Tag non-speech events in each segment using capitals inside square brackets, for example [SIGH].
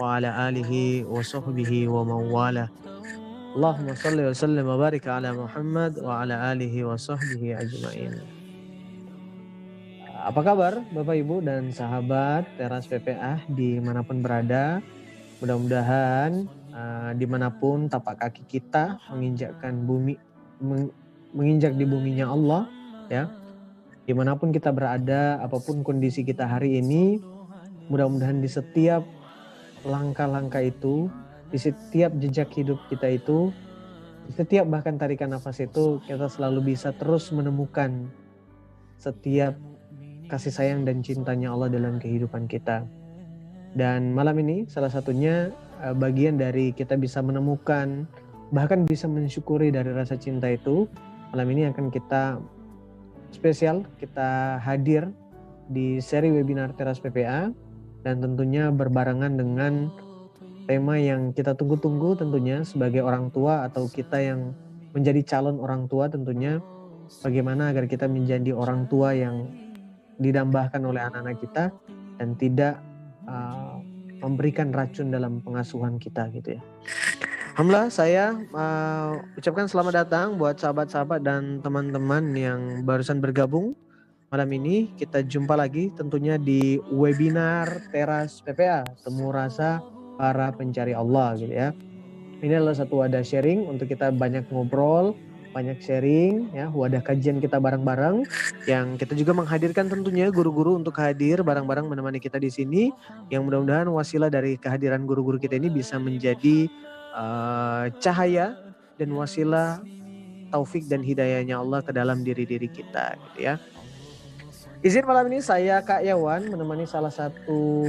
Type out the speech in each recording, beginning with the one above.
وعلى آله وصحبه ومن والاه اللهم صل وسلم وبارك على محمد وعلى آله وصحبه أجمعين Apa kabar Bapak Ibu dan sahabat teras PPA dimanapun berada Mudah-mudahan uh, dimanapun tapak kaki kita menginjakkan bumi meng, menginjak di buminya Allah ya dimanapun kita berada apapun kondisi kita hari ini mudah-mudahan di setiap langkah-langkah itu di setiap jejak hidup kita itu di setiap bahkan tarikan nafas itu kita selalu bisa terus menemukan setiap kasih sayang dan cintanya Allah dalam kehidupan kita dan malam ini salah satunya uh, bagian dari kita bisa menemukan bahkan bisa mensyukuri dari rasa cinta itu. Malam ini akan kita spesial kita hadir di seri webinar Teras PPA dan tentunya berbarengan dengan tema yang kita tunggu-tunggu tentunya sebagai orang tua atau kita yang menjadi calon orang tua tentunya bagaimana agar kita menjadi orang tua yang didambahkan oleh anak-anak kita dan tidak uh, memberikan racun dalam pengasuhan kita gitu ya. Alhamdulillah saya uh, ucapkan selamat datang buat sahabat-sahabat dan teman-teman yang barusan bergabung malam ini. Kita jumpa lagi tentunya di webinar Teras PPA, Temu Rasa Para Pencari Allah gitu ya. Ini adalah satu wadah sharing untuk kita banyak ngobrol, banyak sharing ya wadah kajian kita bareng-bareng yang kita juga menghadirkan tentunya guru-guru untuk hadir bareng-bareng menemani kita di sini yang mudah-mudahan wasilah dari kehadiran guru-guru kita ini bisa menjadi uh, cahaya dan wasilah taufik dan hidayahnya Allah ke dalam diri-diri kita gitu ya. Izin malam ini saya Kak Yawan menemani salah satu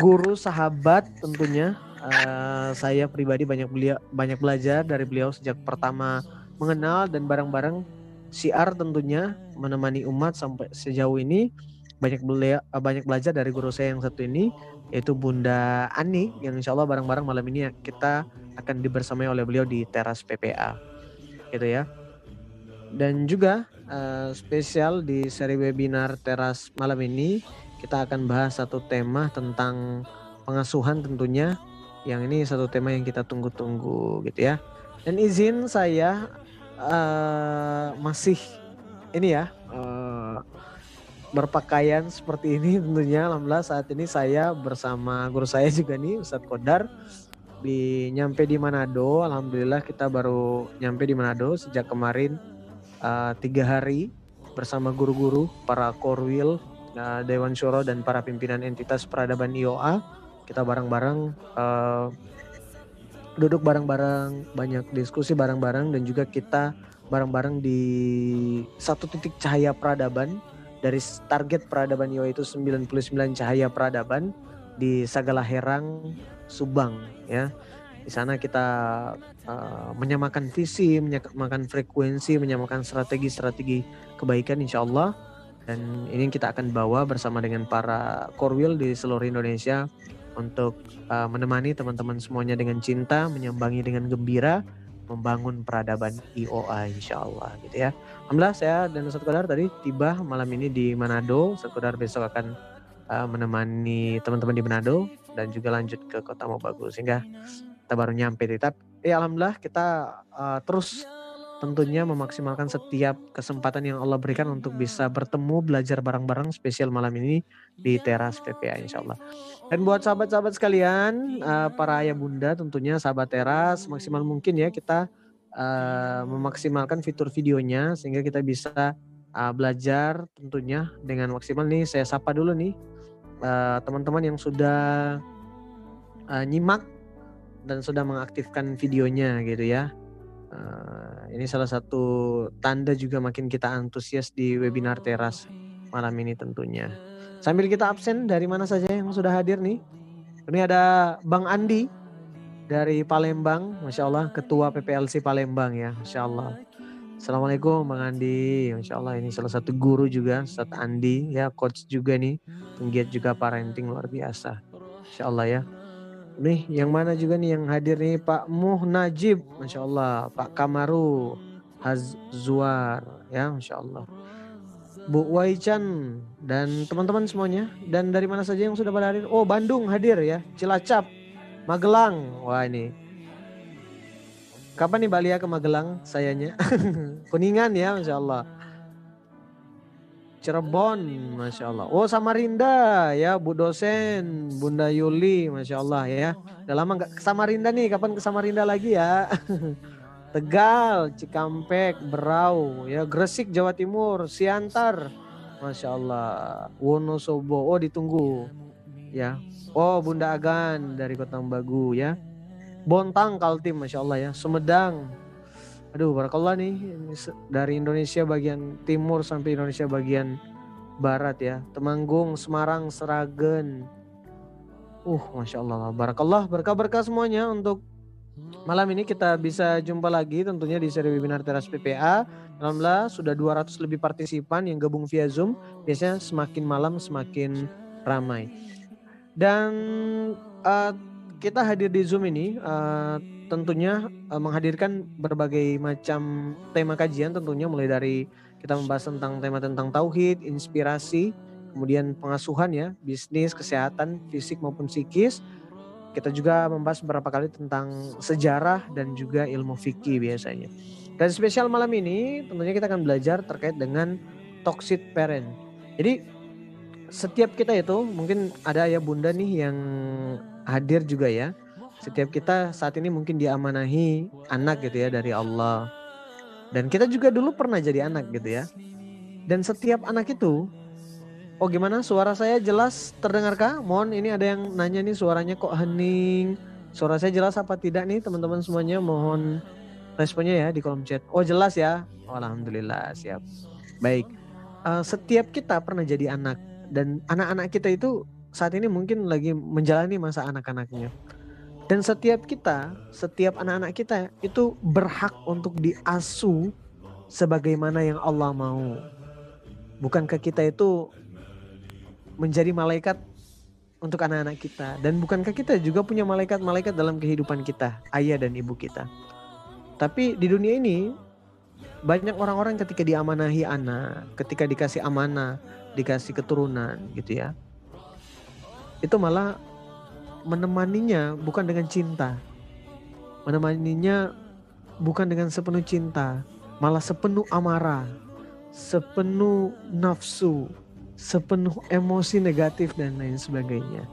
guru sahabat tentunya. Uh, saya pribadi banyak beliau banyak belajar dari beliau sejak pertama mengenal dan bareng-bareng siar tentunya menemani umat sampai sejauh ini. Banyak beliau banyak belajar dari guru saya yang satu ini yaitu Bunda Ani yang insya Allah bareng-bareng malam ini kita akan dibersamai oleh beliau di teras PPA gitu ya. Dan juga uh, spesial di seri webinar teras malam ini kita akan bahas satu tema tentang pengasuhan tentunya. Yang ini satu tema yang kita tunggu-tunggu gitu ya. Dan izin saya uh, masih ini ya uh, berpakaian seperti ini tentunya. Alhamdulillah saat ini saya bersama guru saya juga nih Ustadz Kodar. Di nyampe di Manado. Alhamdulillah kita baru nyampe di Manado sejak kemarin uh, tiga hari bersama guru-guru para korwil uh, Dewan Syuro dan para pimpinan entitas peradaban IOA kita bareng-bareng uh, duduk bareng-bareng, banyak diskusi bareng-bareng dan juga kita bareng-bareng di satu titik cahaya peradaban dari target peradaban Yo itu 99 cahaya peradaban di Sagala Herang, Subang ya. Di sana kita uh, menyamakan visi, menyamakan frekuensi, menyamakan strategi-strategi kebaikan insya Allah. Dan ini kita akan bawa bersama dengan para korwil di seluruh Indonesia untuk uh, menemani teman-teman semuanya dengan cinta, menyambangi dengan gembira, membangun peradaban IOA insya Allah gitu ya. Alhamdulillah saya dan Ustadz Kodar tadi tiba malam ini di Manado. Ustadz Kodar besok akan uh, menemani teman-teman di Manado dan juga lanjut ke Kota Mobagu sehingga kita baru nyampe. Tapi ya Alhamdulillah kita uh, terus tentunya memaksimalkan setiap kesempatan yang Allah berikan untuk bisa bertemu belajar bareng-bareng spesial malam ini di teras PPA insya Allah. Dan buat sahabat-sahabat sekalian, uh, para ayah bunda tentunya sahabat teras maksimal mungkin ya kita uh, memaksimalkan fitur videonya sehingga kita bisa uh, belajar tentunya dengan maksimal nih. Saya sapa dulu nih teman-teman uh, yang sudah uh, nyimak dan sudah mengaktifkan videonya gitu ya. Uh, ini salah satu tanda juga makin kita antusias di webinar teras malam ini tentunya. Sambil kita absen dari mana saja yang sudah hadir nih. Ini ada Bang Andi dari Palembang, Masya Allah Ketua PPLC Palembang ya, Masya Allah. Assalamualaikum Bang Andi, Masya Allah ini salah satu guru juga, Ustadz Andi ya, coach juga nih, penggiat juga parenting luar biasa. Masya Allah ya. Nih yang mana juga nih yang hadir nih Pak Muh Najib, Masya Allah. Pak Kamaru Hazzuar, ya Masya Allah. Bu Waichan dan teman-teman semuanya dan dari mana saja yang sudah pada hadir. Oh Bandung hadir ya, Cilacap, Magelang. Wah ini. Kapan nih Mbak ke Magelang sayanya? [LAUGHS] Kuningan ya Masya Allah. Cirebon, Masya Allah. Oh Samarinda ya Bu dosen, Bunda Yuli, Masya Allah ya. Udah lama nggak ke Samarinda nih, kapan ke Samarinda lagi ya? [LAUGHS] Tegal, Cikampek, Berau, ya Gresik, Jawa Timur, Siantar, Masya Allah. Wonosobo, oh ditunggu. Ya, oh Bunda Agan dari Kota Bagu ya. Bontang Kaltim, Masya Allah ya. Sumedang, aduh barakallah nih dari Indonesia bagian timur sampai Indonesia bagian barat ya. Temanggung, Semarang, Seragen. Uh, Masya Allah. Barakallah, berkah-berkah semuanya untuk Malam ini kita bisa jumpa lagi tentunya di seri webinar Teras PPA. Alhamdulillah sudah 200 lebih partisipan yang gabung via Zoom. Biasanya semakin malam semakin ramai. Dan uh, kita hadir di Zoom ini uh, tentunya uh, menghadirkan berbagai macam tema kajian tentunya mulai dari kita membahas tentang tema tentang tauhid, inspirasi, kemudian pengasuhan ya, bisnis, kesehatan, fisik maupun psikis, kita juga membahas beberapa kali tentang sejarah dan juga ilmu fikih biasanya. Dan spesial malam ini tentunya kita akan belajar terkait dengan toxic parent. Jadi setiap kita itu mungkin ada ya bunda nih yang hadir juga ya. Setiap kita saat ini mungkin diamanahi anak gitu ya dari Allah. Dan kita juga dulu pernah jadi anak gitu ya. Dan setiap anak itu Oh gimana suara saya jelas terdengarkah? Mohon ini ada yang nanya nih suaranya kok hening. Suara saya jelas apa tidak nih teman-teman semuanya? Mohon responnya ya di kolom chat. Oh jelas ya. Oh, Alhamdulillah siap. Baik. Uh, setiap kita pernah jadi anak dan anak-anak kita itu saat ini mungkin lagi menjalani masa anak-anaknya. Dan setiap kita, setiap anak-anak kita itu berhak untuk diasuh sebagaimana yang Allah mau. Bukankah kita itu menjadi malaikat untuk anak-anak kita dan bukankah kita juga punya malaikat-malaikat dalam kehidupan kita, ayah dan ibu kita. Tapi di dunia ini banyak orang-orang ketika diamanahi anak, ketika dikasih amanah, dikasih keturunan gitu ya. Itu malah menemaninya bukan dengan cinta. Menemaninya bukan dengan sepenuh cinta, malah sepenuh amarah, sepenuh nafsu, sepenuh emosi negatif dan lain sebagainya.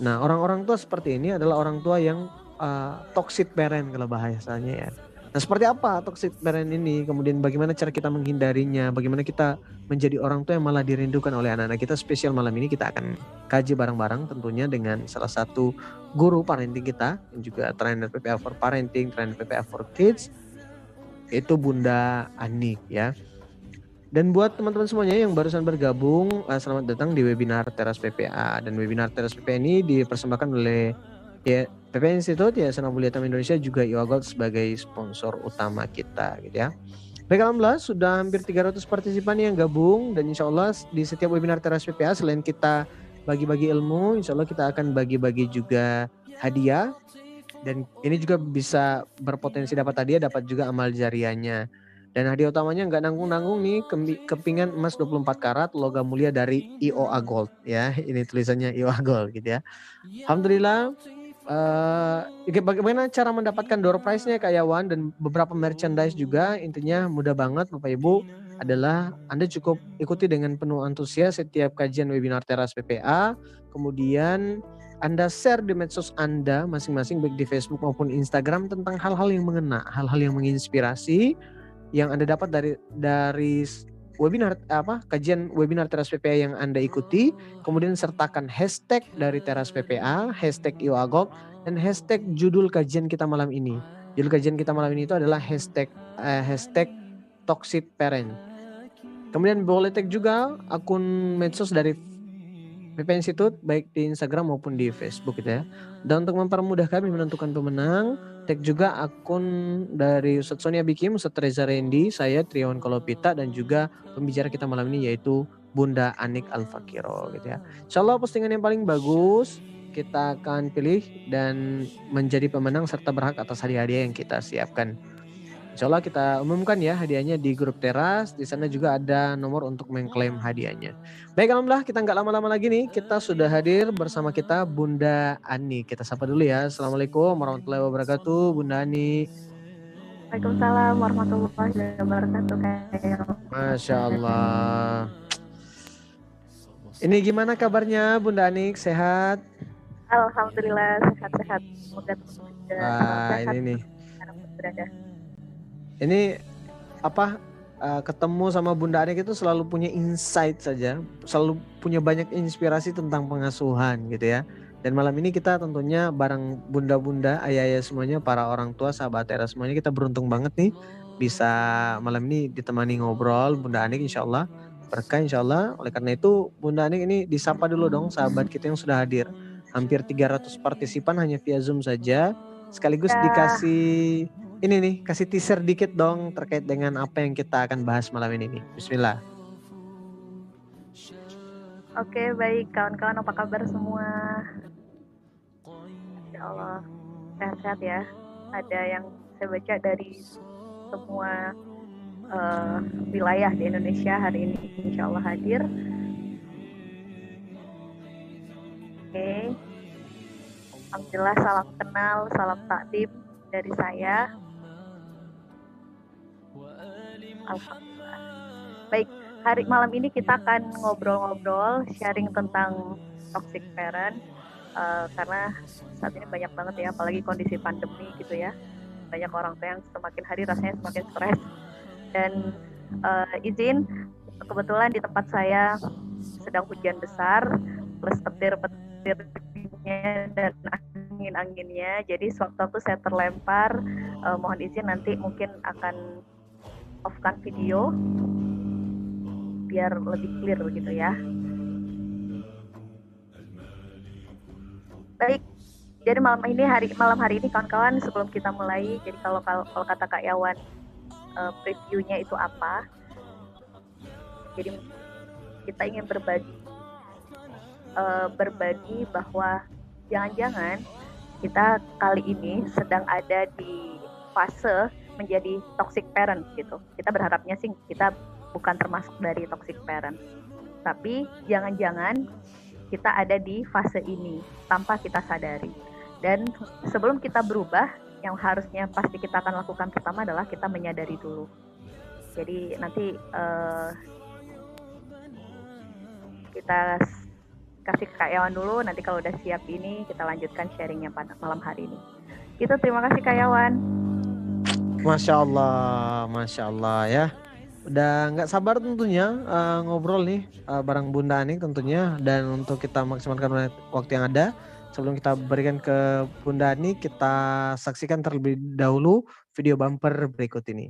Nah, orang-orang tua seperti ini adalah orang tua yang uh, toxic parent kalau bahasanya ya. Nah, seperti apa toxic parent ini? Kemudian bagaimana cara kita menghindarinya? Bagaimana kita menjadi orang tua yang malah dirindukan oleh anak-anak kita? Spesial malam ini kita akan kaji bareng-bareng tentunya dengan salah satu guru parenting kita yang juga trainer PPA for parenting, trainer PPA for kids itu Bunda Anik ya. Dan buat teman-teman semuanya yang barusan bergabung, uh, selamat datang di webinar Teras PPA. Dan webinar Teras PPA ini dipersembahkan oleh ya, PPA Institute, ya Mulia Indonesia, juga Gold sebagai sponsor utama kita gitu ya. Baik Alhamdulillah sudah hampir 300 partisipan yang gabung dan insya Allah di setiap webinar Teras PPA selain kita bagi-bagi ilmu, insya Allah kita akan bagi-bagi juga hadiah dan ini juga bisa berpotensi dapat hadiah, dapat juga amal jariahnya. Dan hadiah utamanya nggak nanggung-nanggung nih kepingan emas 24 karat logam mulia dari IOA Gold ya. [LAUGHS] Ini tulisannya IOA Gold gitu ya. Alhamdulillah uh, bagaimana cara mendapatkan door prize-nya Yawan? Dan beberapa merchandise juga intinya mudah banget Bapak Ibu adalah Anda cukup ikuti dengan penuh antusias setiap kajian webinar Teras PPA kemudian anda share di medsos Anda masing-masing baik di Facebook maupun Instagram tentang hal-hal yang mengena, hal-hal yang menginspirasi, yang Anda dapat dari dari webinar apa kajian webinar Teras PPA yang Anda ikuti, kemudian sertakan hashtag dari Teras PPA, hashtag IOAGOG, dan hashtag judul kajian kita malam ini. Judul kajian kita malam ini itu adalah hashtag eh, hashtag toxic parent. Kemudian boleh tag juga akun medsos dari PP Institute baik di Instagram maupun di Facebook gitu ya. Dan untuk mempermudah kami menentukan pemenang, tag juga akun dari Ustadz Sonia Bikim, Ustadz Reza Rendi, saya Triawan Kolopita dan juga pembicara kita malam ini yaitu Bunda Anik Al-Fakiro gitu ya. Insya Allah postingan yang paling bagus kita akan pilih dan menjadi pemenang serta berhak atas hadiah-hadiah yang kita siapkan. Insya Allah kita umumkan ya hadiahnya di grup teras. Di sana juga ada nomor untuk mengklaim hadiahnya. Baik, alhamdulillah kita nggak lama-lama lagi nih. Kita sudah hadir bersama kita Bunda Ani. Kita sapa dulu ya. Assalamualaikum warahmatullahi wabarakatuh, Bunda Ani. Waalaikumsalam warahmatullahi wabarakatuh. Masya Allah. Ini gimana kabarnya Bunda Anik? Sehat? Alhamdulillah sehat-sehat. Semoga Wah, ini nih. Berada ini apa uh, ketemu sama Bunda Anik itu selalu punya insight saja, selalu punya banyak inspirasi tentang pengasuhan gitu ya. Dan malam ini kita tentunya bareng bunda-bunda, ayah-ayah semuanya, para orang tua, sahabat era semuanya kita beruntung banget nih bisa malam ini ditemani ngobrol Bunda Anik insya Allah berkah insya Allah. Oleh karena itu Bunda Anik ini disapa dulu dong sahabat kita yang sudah hadir. Hampir 300 partisipan hanya via Zoom saja. Sekaligus ya. dikasih ini nih kasih teaser dikit dong terkait dengan apa yang kita akan bahas malam ini nih. Bismillah. Oke baik kawan-kawan apa kabar semua? Ya Allah sehat-sehat ya. Ada yang saya baca dari semua uh, wilayah di Indonesia hari ini insya Allah hadir. Oke. Alhamdulillah salam kenal, salam takdim dari saya. Alhamdulillah. Baik, hari malam ini kita akan ngobrol-ngobrol, sharing tentang toxic parent. Uh, karena saat ini banyak banget ya, apalagi kondisi pandemi gitu ya. Banyak orang tua yang semakin hari rasanya semakin stres. Dan uh, izin, kebetulan di tempat saya sedang hujan besar, plus petir-petirnya dan angin-anginnya. Jadi sewaktu-waktu saya terlempar, uh, mohon izin nanti mungkin akan off-kan video biar lebih clear gitu ya. Baik, jadi malam ini hari malam hari ini kawan-kawan sebelum kita mulai, jadi kalau kalau, kalau kata Kak Yawan uh, previewnya itu apa? Jadi kita ingin berbagi uh, berbagi bahwa jangan-jangan kita kali ini sedang ada di fase menjadi toxic parent gitu. Kita berharapnya sih kita bukan termasuk dari toxic parent. Tapi jangan-jangan kita ada di fase ini tanpa kita sadari. Dan sebelum kita berubah, yang harusnya pasti kita akan lakukan pertama adalah kita menyadari dulu. Jadi nanti uh, kita kasih ke Kak Yawan dulu, nanti kalau udah siap ini kita lanjutkan sharingnya pada malam hari ini. Itu terima kasih Kak Yawan. Masya Allah, Masya Allah ya. Udah nggak sabar tentunya uh, ngobrol nih uh, bareng Bunda Aning tentunya dan untuk kita maksimalkan waktu yang ada sebelum kita berikan ke Bunda Ani kita saksikan terlebih dahulu video bumper berikut ini.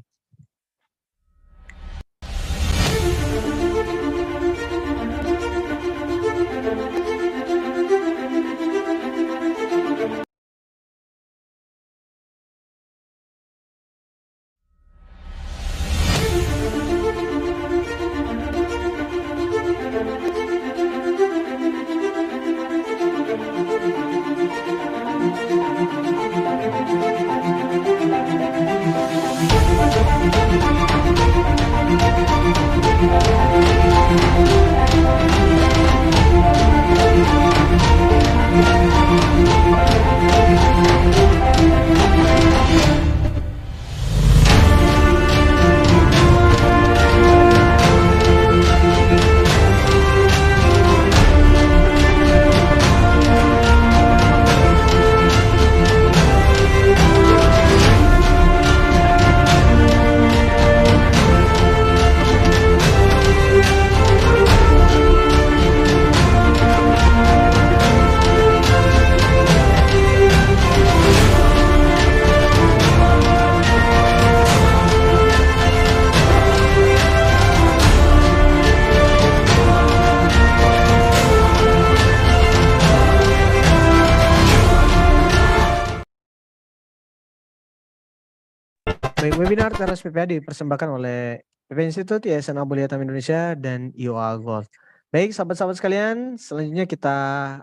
Teras PPA dipersembahkan oleh PP Institute, Yayasan Abu Liatam Indonesia, dan IOA Gold. Baik, sahabat-sahabat sekalian, selanjutnya kita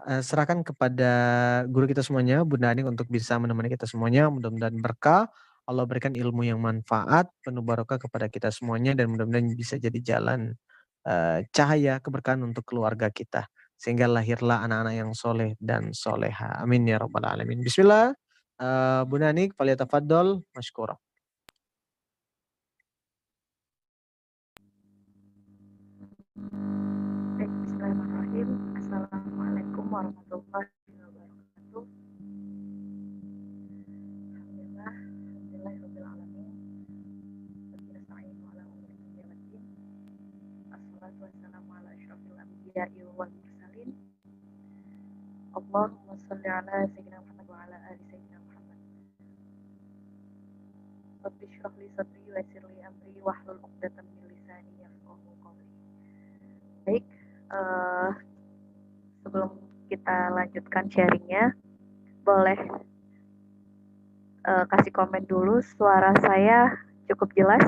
uh, serahkan kepada guru kita semuanya, Bunda Aning, untuk bisa menemani kita semuanya. Mudah-mudahan berkah, Allah berikan ilmu yang manfaat, penuh barokah kepada kita semuanya dan mudah-mudahan bisa jadi jalan uh, cahaya keberkahan untuk keluarga kita sehingga lahirlah anak-anak yang soleh dan soleha. Amin ya rabbal alamin. Bismillah. Uh, Bu Nanik, faliyatafaddol, masykurah. Bismillahirrahmanirrahim. Assalamualaikum warahmatullahi wabarakatuh. Alhamdulillah, alhamdulillah alamin. Ala umuri waddin. Assalatu wassalamu ala asyrafil anbiya'i wal mursalin. Allahumma shalli ala sayyidina kita lanjutkan sharingnya, boleh uh, kasih komen dulu. Suara saya cukup jelas?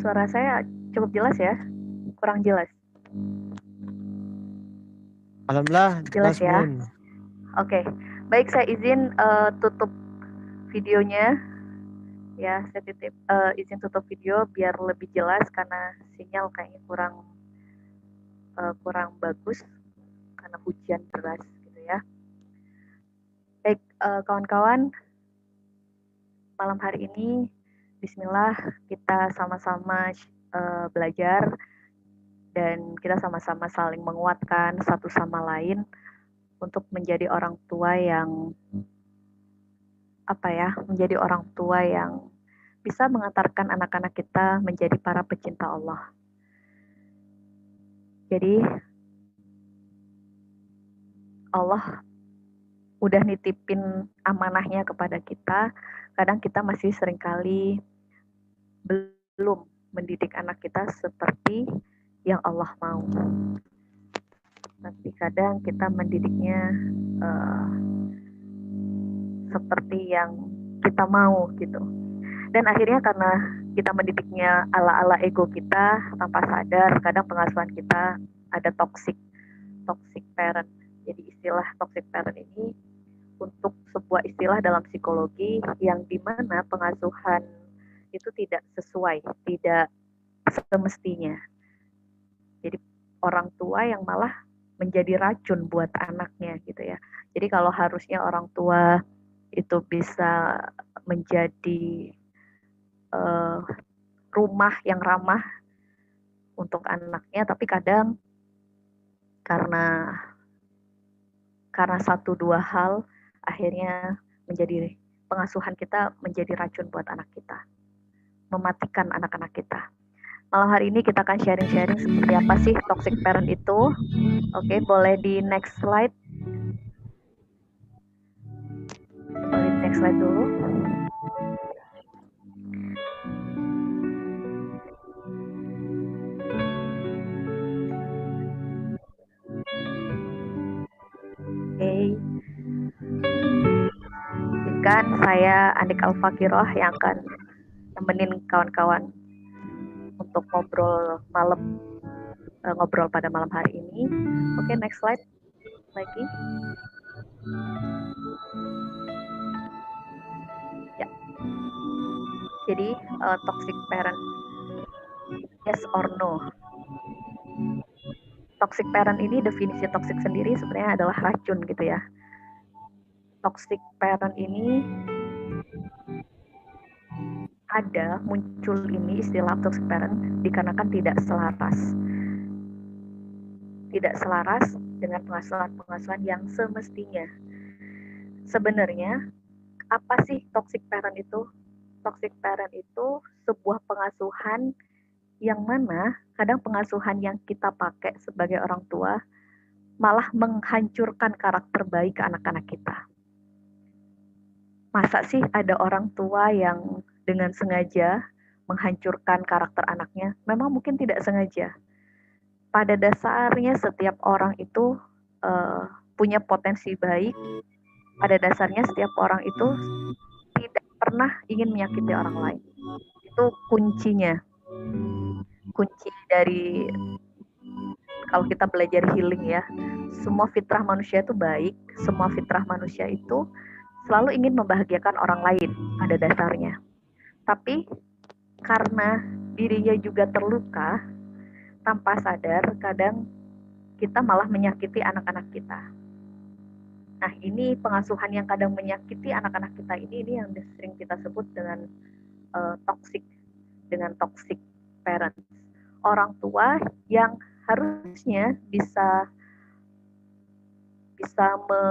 Suara saya cukup jelas ya? Kurang jelas? Alhamdulillah jelas, jelas ya. Oke, okay. baik saya izin uh, tutup videonya ya saya titip uh, izin tutup video biar lebih jelas karena sinyal kayaknya kurang uh, kurang bagus karena hujan deras gitu ya. Baik kawan kawan-kawan malam hari ini Bismillah kita sama-sama uh, belajar dan kita sama-sama saling menguatkan satu sama lain untuk menjadi orang tua yang apa ya menjadi orang tua yang bisa mengantarkan anak-anak kita menjadi para pecinta Allah. Jadi Allah udah nitipin amanahnya kepada kita, kadang kita masih sering kali belum mendidik anak kita seperti yang Allah mau. Tapi kadang kita mendidiknya uh, seperti yang kita mau gitu. Dan akhirnya karena kita mendidiknya ala-ala ego kita tanpa sadar, kadang pengasuhan kita ada toxic, toxic parent. Jadi istilah toxic parent ini untuk sebuah istilah dalam psikologi yang di mana pengasuhan itu tidak sesuai, tidak semestinya. Jadi orang tua yang malah menjadi racun buat anaknya gitu ya. Jadi kalau harusnya orang tua itu bisa menjadi uh, rumah yang ramah untuk anaknya. Tapi kadang karena karena satu dua hal akhirnya menjadi pengasuhan kita menjadi racun buat anak kita. Mematikan anak-anak kita. Malam hari ini kita akan sharing-sharing seperti apa sih toxic parent itu. Oke boleh di next slide next slide dulu. Oke. Okay. Kan saya Anik Alfakiroh yang akan nemenin kawan-kawan untuk ngobrol malam uh, ngobrol pada malam hari ini. Oke, okay, next slide lagi. Jadi uh, toxic parent yes or no. Toxic parent ini definisi toxic sendiri sebenarnya adalah racun gitu ya. Toxic parent ini ada muncul ini istilah toxic parent dikarenakan tidak selaras. Tidak selaras dengan pengasuhan-pengasuhan yang semestinya. Sebenarnya apa sih toxic parent itu? Toxic parent itu sebuah pengasuhan yang mana kadang pengasuhan yang kita pakai sebagai orang tua malah menghancurkan karakter baik ke anak-anak kita. Masa sih ada orang tua yang dengan sengaja menghancurkan karakter anaknya? Memang mungkin tidak sengaja. Pada dasarnya setiap orang itu uh, punya potensi baik. Pada dasarnya setiap orang itu pernah ingin menyakiti orang lain. Itu kuncinya. Kunci dari kalau kita belajar healing ya semua fitrah manusia itu baik semua fitrah manusia itu selalu ingin membahagiakan orang lain pada dasarnya tapi karena dirinya juga terluka tanpa sadar kadang kita malah menyakiti anak-anak kita nah ini pengasuhan yang kadang menyakiti anak-anak kita ini ini yang sering kita sebut dengan uh, toxic dengan toxic parents orang tua yang harusnya bisa bisa me,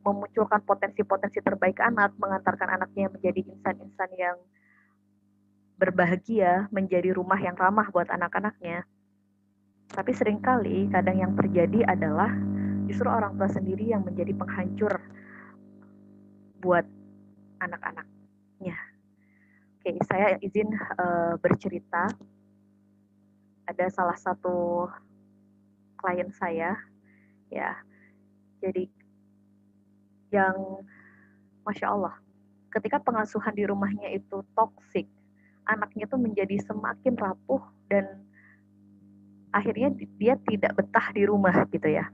memunculkan potensi-potensi terbaik anak, mengantarkan anaknya menjadi insan-insan yang berbahagia, menjadi rumah yang ramah buat anak-anaknya. Tapi sering kali kadang yang terjadi adalah justru orang tua sendiri yang menjadi penghancur buat anak-anaknya. Oke, saya izin uh, bercerita. Ada salah satu klien saya ya. Jadi yang masya Allah ketika pengasuhan di rumahnya itu toksik anaknya tuh menjadi semakin rapuh dan akhirnya dia tidak betah di rumah gitu ya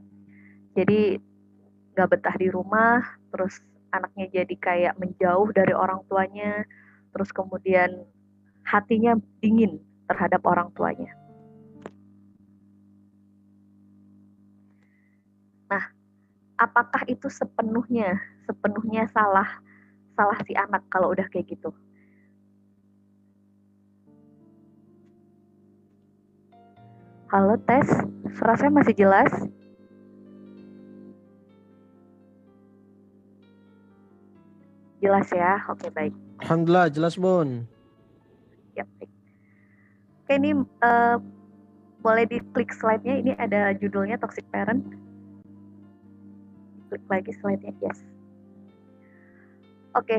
jadi nggak betah di rumah terus anaknya jadi kayak menjauh dari orang tuanya terus kemudian hatinya dingin terhadap orang tuanya. Apakah itu sepenuhnya sepenuhnya salah salah si anak kalau udah kayak gitu? Halo tes, suara saya masih jelas? Jelas ya, oke baik. Alhamdulillah jelas bun. Ya baik. Oke ini uh, boleh diklik slide-nya. Ini ada judulnya Toxic Parent klik lagi slide-nya yes oke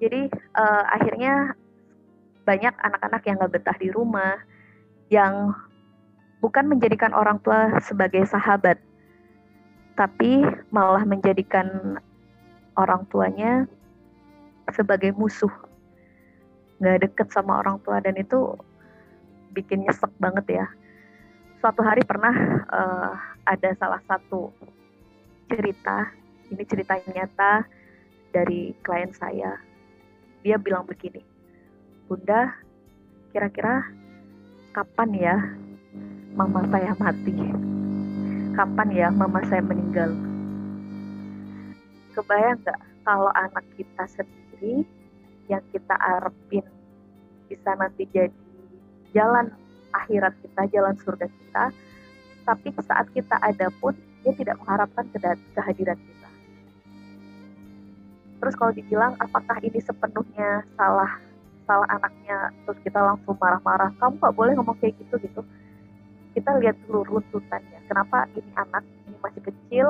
jadi uh, akhirnya banyak anak-anak yang nggak betah di rumah yang bukan menjadikan orang tua sebagai sahabat tapi malah menjadikan orang tuanya sebagai musuh nggak deket sama orang tua dan itu bikin nyesek banget ya suatu hari pernah uh, ada salah satu cerita, ini cerita nyata dari klien saya. Dia bilang begini, Bunda, kira-kira kapan ya mama saya mati? Kapan ya mama saya meninggal? Kebayang nggak kalau anak kita sendiri yang kita arepin bisa nanti jadi jalan akhirat kita, jalan surga kita, tapi saat kita ada pun dia tidak mengharapkan kehadiran kita. Terus kalau dibilang apakah ini sepenuhnya salah salah anaknya, terus kita langsung marah-marah, kamu nggak boleh ngomong kayak gitu gitu. Kita lihat dulu runtutannya. Kenapa ini anak ini masih kecil,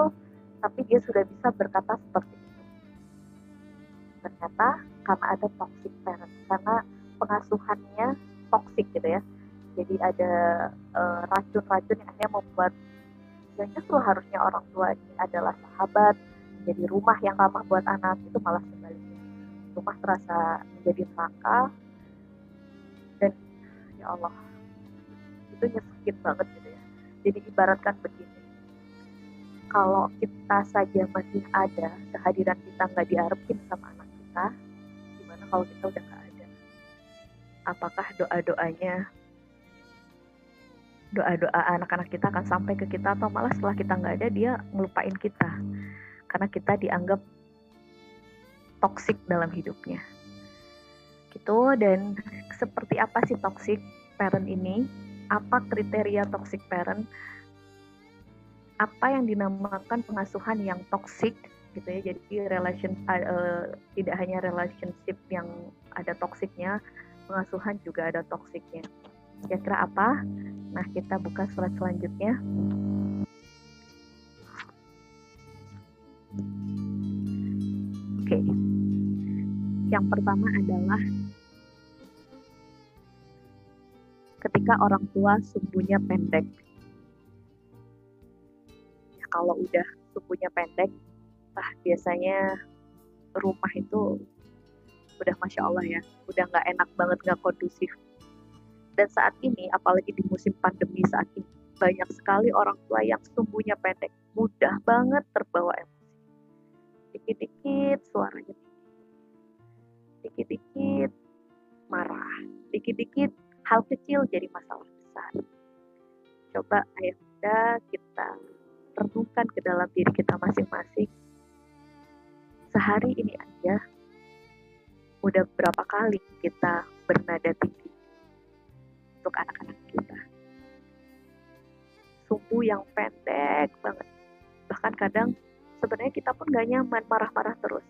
tapi dia sudah bisa berkata seperti itu. Ternyata karena ada toxic parent, karena pengasuhannya toxic gitu ya. Jadi ada eh, racun-racun uh, yang hanya membuat yang justru harusnya orang tua ini adalah sahabat, menjadi rumah yang ramah buat anak, itu malah sebaliknya. Rumah terasa menjadi neraka, dan ya Allah, itu nyesakin banget gitu ya. Jadi ibaratkan begini, kalau kita saja masih ada, kehadiran kita nggak diharapin sama anak kita, gimana kalau kita udah nggak ada? Apakah doa-doanya doa-doa anak-anak kita akan sampai ke kita atau malah setelah kita nggak ada dia ngelupain kita? Karena kita dianggap toksik dalam hidupnya. Gitu dan seperti apa sih toxic parent ini? Apa kriteria toxic parent apa yang dinamakan pengasuhan yang toxic gitu ya. Jadi relation uh, tidak hanya relationship yang ada toksiknya pengasuhan juga ada toksiknya kira-kira apa? Nah kita buka surat selanjutnya. Oke. Yang pertama adalah ketika orang tua sumbunya pendek kalau udah sumbunya pendek ah biasanya rumah itu udah masya Allah ya udah nggak enak banget nggak kondusif dan saat ini, apalagi di musim pandemi saat ini, banyak sekali orang tua yang sumbunya pendek, mudah banget terbawa emosi. Dikit-dikit suaranya dikit-dikit marah, dikit-dikit hal kecil jadi masalah besar. Coba ayah kita renungkan ke dalam diri kita masing-masing. Sehari ini aja, udah berapa kali kita bernada tinggi untuk anak-anak kita. Sumbu yang pendek banget. Bahkan kadang sebenarnya kita pun gak nyaman marah-marah terus.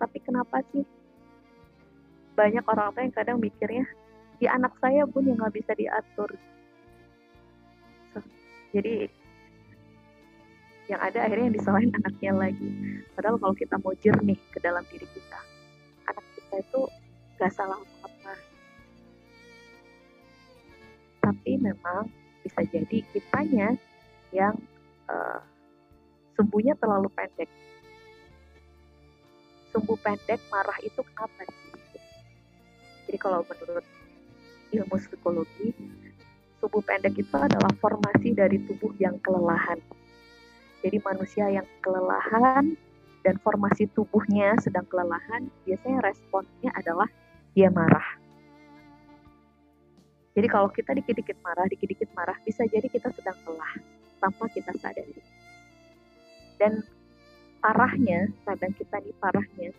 Tapi kenapa sih banyak orang tua yang kadang mikirnya ya anak saya pun yang nggak bisa diatur jadi yang ada akhirnya yang disalahin [LAUGHS] anaknya lagi. Padahal kalau kita mau jernih ke dalam diri kita anak kita itu nggak salah apa-apa. Tapi memang bisa jadi kitanya yang uh, sumbunya terlalu pendek. Sumbu pendek marah itu kenapa sih jadi kalau menurut ilmu psikologi, tubuh pendek itu adalah formasi dari tubuh yang kelelahan. Jadi manusia yang kelelahan dan formasi tubuhnya sedang kelelahan, biasanya responnya adalah dia marah. Jadi kalau kita dikit-dikit marah, dikit-dikit marah, bisa jadi kita sedang lelah tanpa kita sadari. Dan parahnya, kadang kita nih parahnya,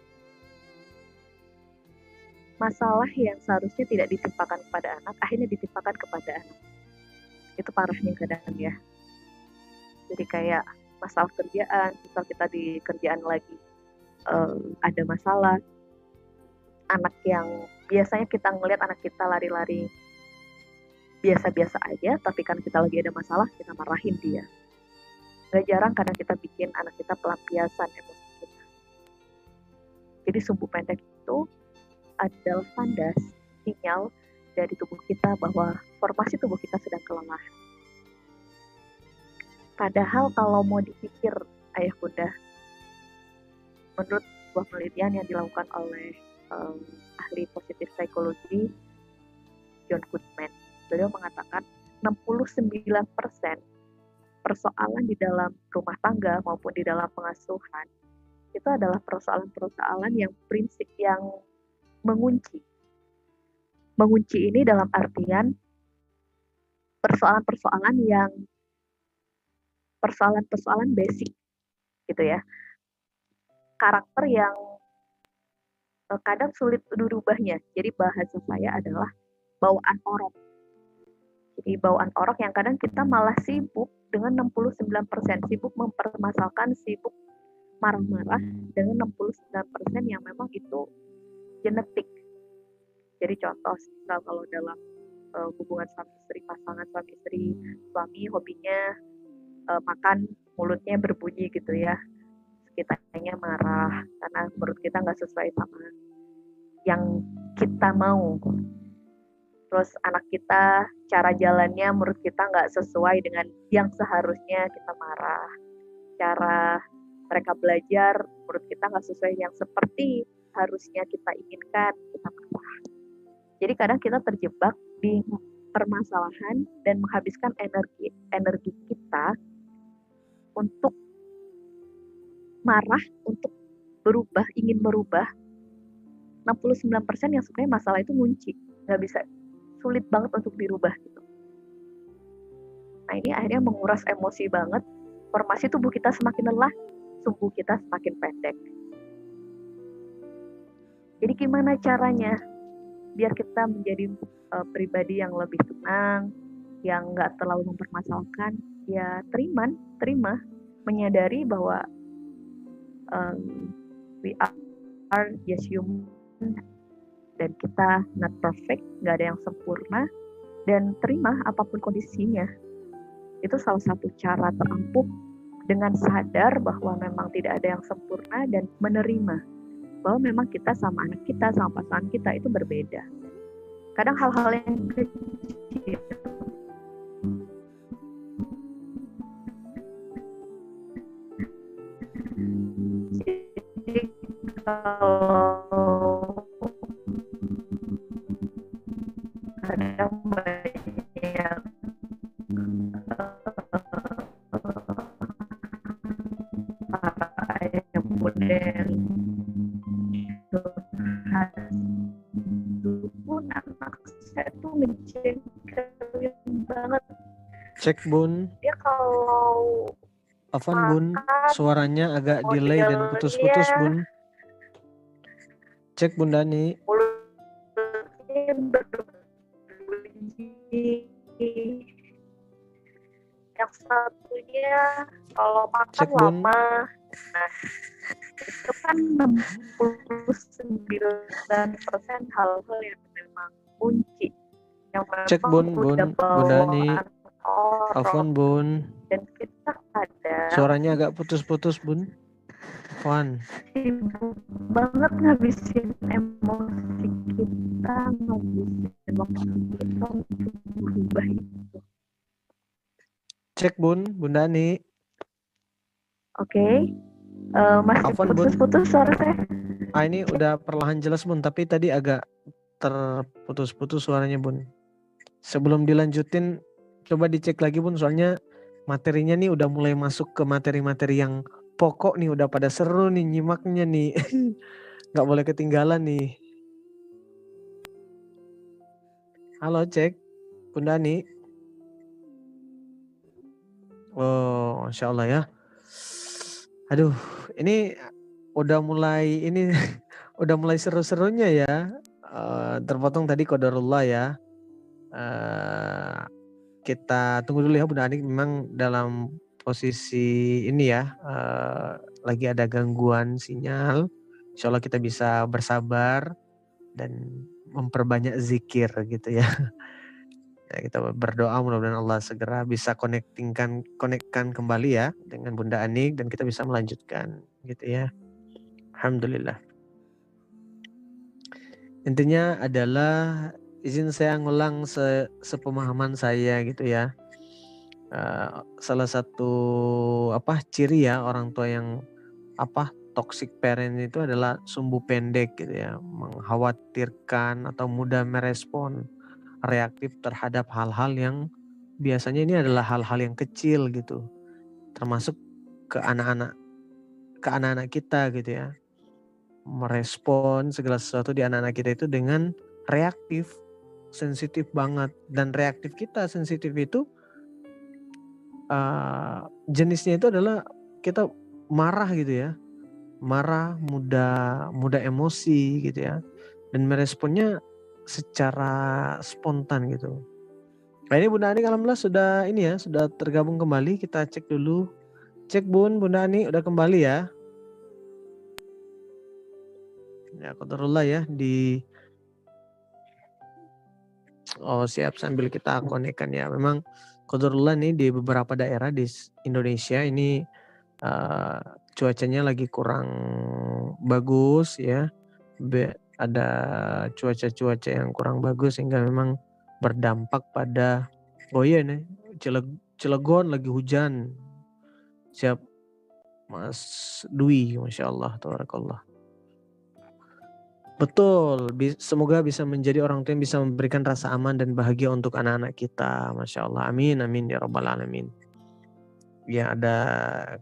masalah yang seharusnya tidak ditimpakan kepada anak akhirnya ditimpakan kepada anak itu parahnya kadang ya jadi kayak masalah kerjaan misal kita di kerjaan lagi uh, ada masalah anak yang biasanya kita ngelihat anak kita lari-lari biasa-biasa aja tapi kan kita lagi ada masalah kita marahin dia gak jarang kadang kita bikin anak kita pelampiasan emosi kita jadi sumbu pendek itu adalah tanda sinyal dari tubuh kita bahwa formasi tubuh kita sedang kelelahan. Padahal kalau mau dipikir ayah bunda, menurut sebuah penelitian yang dilakukan oleh um, ahli positif psikologi John Goodman, beliau mengatakan 69% persoalan di dalam rumah tangga maupun di dalam pengasuhan itu adalah persoalan-persoalan yang prinsip yang mengunci. Mengunci ini dalam artian persoalan-persoalan yang persoalan-persoalan basic gitu ya. Karakter yang eh, kadang sulit dirubahnya. Jadi bahasa saya adalah bawaan orok. Jadi bawaan orok yang kadang kita malah sibuk dengan 69% sibuk mempermasalahkan, sibuk marah-marah dengan 69% yang memang itu genetik. Jadi contoh, misal kalau dalam uh, hubungan suami istri, pasangan suami istri, suami hobinya uh, makan, mulutnya berbunyi gitu ya. Kitanya marah karena menurut kita nggak sesuai sama yang kita mau. Terus anak kita cara jalannya menurut kita nggak sesuai dengan yang seharusnya kita marah. Cara mereka belajar menurut kita nggak sesuai yang seperti harusnya kita inginkan kita marah. Jadi kadang kita terjebak di permasalahan dan menghabiskan energi energi kita untuk marah, untuk berubah, ingin berubah. 69% yang sebenarnya masalah itu kunci, nggak bisa sulit banget untuk dirubah gitu. Nah ini akhirnya menguras emosi banget, formasi tubuh kita semakin lelah, tubuh kita semakin pendek. Jadi gimana caranya biar kita menjadi uh, pribadi yang lebih tenang, yang nggak terlalu mempermasalahkan, ya terima, terima, menyadari bahwa um, we are just human dan kita not perfect, nggak ada yang sempurna, dan terima apa pun kondisinya. Itu salah satu cara terampuh dengan sadar bahwa memang tidak ada yang sempurna dan menerima bahwa memang kita sama anak kita sama pasangan kita itu berbeda kadang hal-hal yang kecil kalau kadang banyak apa yang model pun anak saya tuh ngejengkelin banget cek bun ya kalau Afan Bun, suaranya agak delay dan putus-putus Bun. Cek Bun Dani. mulutnya berbunyi. Yang satunya kalau makan Cek, Bun. lama. Nah, itu kan 69% hal-hal yang memang kunci. Yang Cek, memang Bun, Bun, Bun bawaan orang. Afan Bun. Dan kita sadar Suaranya agak putus-putus Bun. Afan. sibuk banget ngabisin emosi kita, ngabisin waktu kita untuk berubah itu. Cek Bun, Bun Dani. Oke, Eh, masih Afwan, Bun. putus-putus suara saya. Ah ini udah perlahan jelas Bun, tapi tadi agak terputus-putus suaranya Bun. Sebelum dilanjutin, coba dicek lagi Bun, soalnya materinya nih udah mulai masuk ke materi-materi yang pokok nih, udah pada seru nih nyimaknya nih. [LAUGHS] Nggak boleh ketinggalan nih. Halo cek, Bun Dani. Oh, Masya Allah ya. Aduh, ini udah mulai ini [LAUGHS] udah mulai seru-serunya ya. Eh, terpotong tadi kodarullah ya. Eh, kita tunggu dulu ya Bunda Anik memang dalam posisi ini ya eh, lagi ada gangguan sinyal. Insya Allah kita bisa bersabar dan memperbanyak zikir gitu ya. [LAUGHS] Ya, kita berdoa mudah-mudahan Allah segera bisa connectingkan konekkan kembali ya dengan Bunda Anik dan kita bisa melanjutkan gitu ya. Alhamdulillah. Intinya adalah izin saya ngulang se sepemahaman saya gitu ya. Eh, salah satu apa ciri ya orang tua yang apa toxic parent itu adalah sumbu pendek gitu ya, mengkhawatirkan atau mudah merespon reaktif terhadap hal-hal yang biasanya ini adalah hal-hal yang kecil gitu. Termasuk ke anak-anak ke anak-anak kita gitu ya. Merespon segala sesuatu di anak-anak kita itu dengan reaktif, sensitif banget dan reaktif kita sensitif itu uh, jenisnya itu adalah kita marah gitu ya. Marah, mudah mudah emosi gitu ya. Dan meresponnya secara spontan gitu. Nah ini Bunda Ani alhamdulillah sudah ini ya, sudah tergabung kembali. Kita cek dulu. Cek Bun, Bunda Ani udah kembali ya. Ya, kotorullah ya di Oh siap sambil kita konekkan ya. Memang kotorullah nih di beberapa daerah di Indonesia ini uh, cuacanya lagi kurang bagus ya. Be ada cuaca-cuaca yang kurang bagus sehingga memang berdampak pada oh iya nih Cileg Cilegon lagi hujan siap Mas Dwi Masya Allah Tabarakallah Betul, semoga bisa menjadi orang tua yang bisa memberikan rasa aman dan bahagia untuk anak-anak kita. Masya Allah, amin, amin, ya robbal alamin. Ya ada,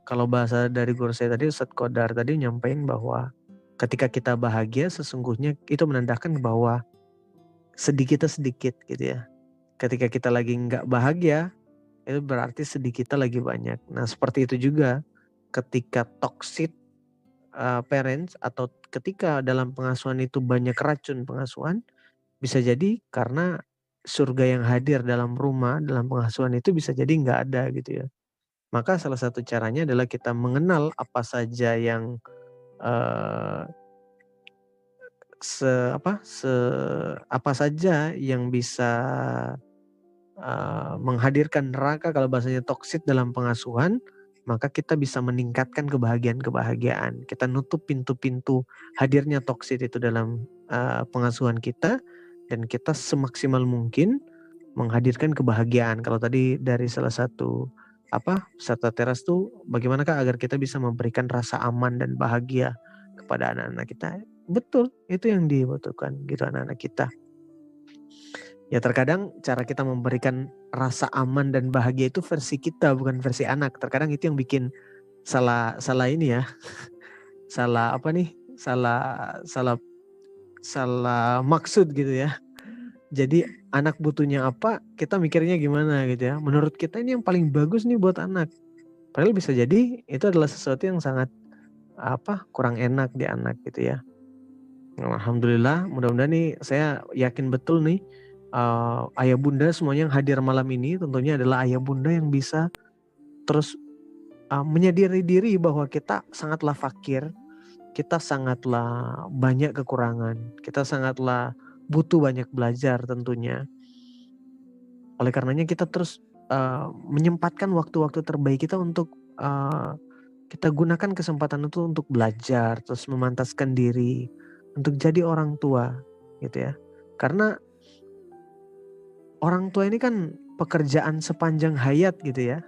kalau bahasa dari guru saya tadi, Ustadz Kodar tadi nyampein bahwa ketika kita bahagia sesungguhnya itu menandakan bahwa sedikit sedikit gitu ya. Ketika kita lagi nggak bahagia itu berarti sedikit kita lagi banyak. Nah seperti itu juga ketika toxic uh, parents atau ketika dalam pengasuhan itu banyak racun pengasuhan bisa jadi karena surga yang hadir dalam rumah dalam pengasuhan itu bisa jadi nggak ada gitu ya. Maka salah satu caranya adalah kita mengenal apa saja yang uh, se apa se apa saja yang bisa uh, menghadirkan neraka kalau bahasanya toksit dalam pengasuhan maka kita bisa meningkatkan kebahagiaan-kebahagiaan. Kita nutup pintu-pintu hadirnya toksit itu dalam uh, pengasuhan kita dan kita semaksimal mungkin menghadirkan kebahagiaan. Kalau tadi dari salah satu apa serta teras tuh bagaimanakah agar kita bisa memberikan rasa aman dan bahagia kepada anak-anak kita. Betul, itu yang dibutuhkan gitu anak-anak kita. Ya terkadang cara kita memberikan rasa aman dan bahagia itu versi kita bukan versi anak. Terkadang itu yang bikin salah salah ini ya. [LAUGHS] salah apa nih? Salah salah salah maksud gitu ya. Jadi anak butuhnya apa, kita mikirnya gimana gitu ya. Menurut kita ini yang paling bagus nih buat anak. Padahal bisa jadi itu adalah sesuatu yang sangat apa kurang enak di anak gitu ya. Alhamdulillah, mudah-mudahan nih saya yakin betul nih uh, ayah bunda semuanya yang hadir malam ini tentunya adalah ayah bunda yang bisa terus uh, menyadari diri bahwa kita sangatlah fakir, kita sangatlah banyak kekurangan, kita sangatlah butuh banyak belajar tentunya. Oleh karenanya kita terus uh, menyempatkan waktu-waktu terbaik kita untuk uh, kita gunakan kesempatan itu untuk belajar, terus memantaskan diri untuk jadi orang tua, gitu ya. Karena orang tua ini kan pekerjaan sepanjang hayat gitu ya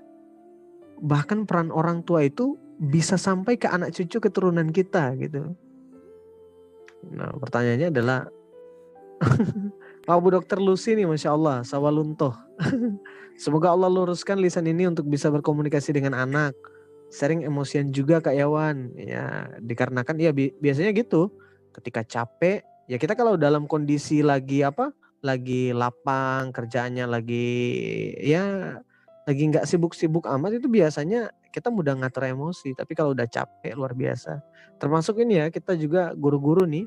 bahkan peran orang tua itu bisa sampai ke anak cucu keturunan kita gitu. Nah pertanyaannya adalah [LAUGHS] Pak Bu Dokter Lucy nih Masya Allah sawaluntoh. [LAUGHS] Semoga Allah luruskan lisan ini untuk bisa berkomunikasi dengan anak. Sering emosian juga Kak Yawan. Ya dikarenakan ya bi biasanya gitu. Ketika capek ya kita kalau dalam kondisi lagi apa lagi lapang kerjaannya lagi ya lagi nggak sibuk-sibuk amat itu biasanya kita mudah ngatur emosi tapi kalau udah capek luar biasa. Termasuk ini ya kita juga guru-guru nih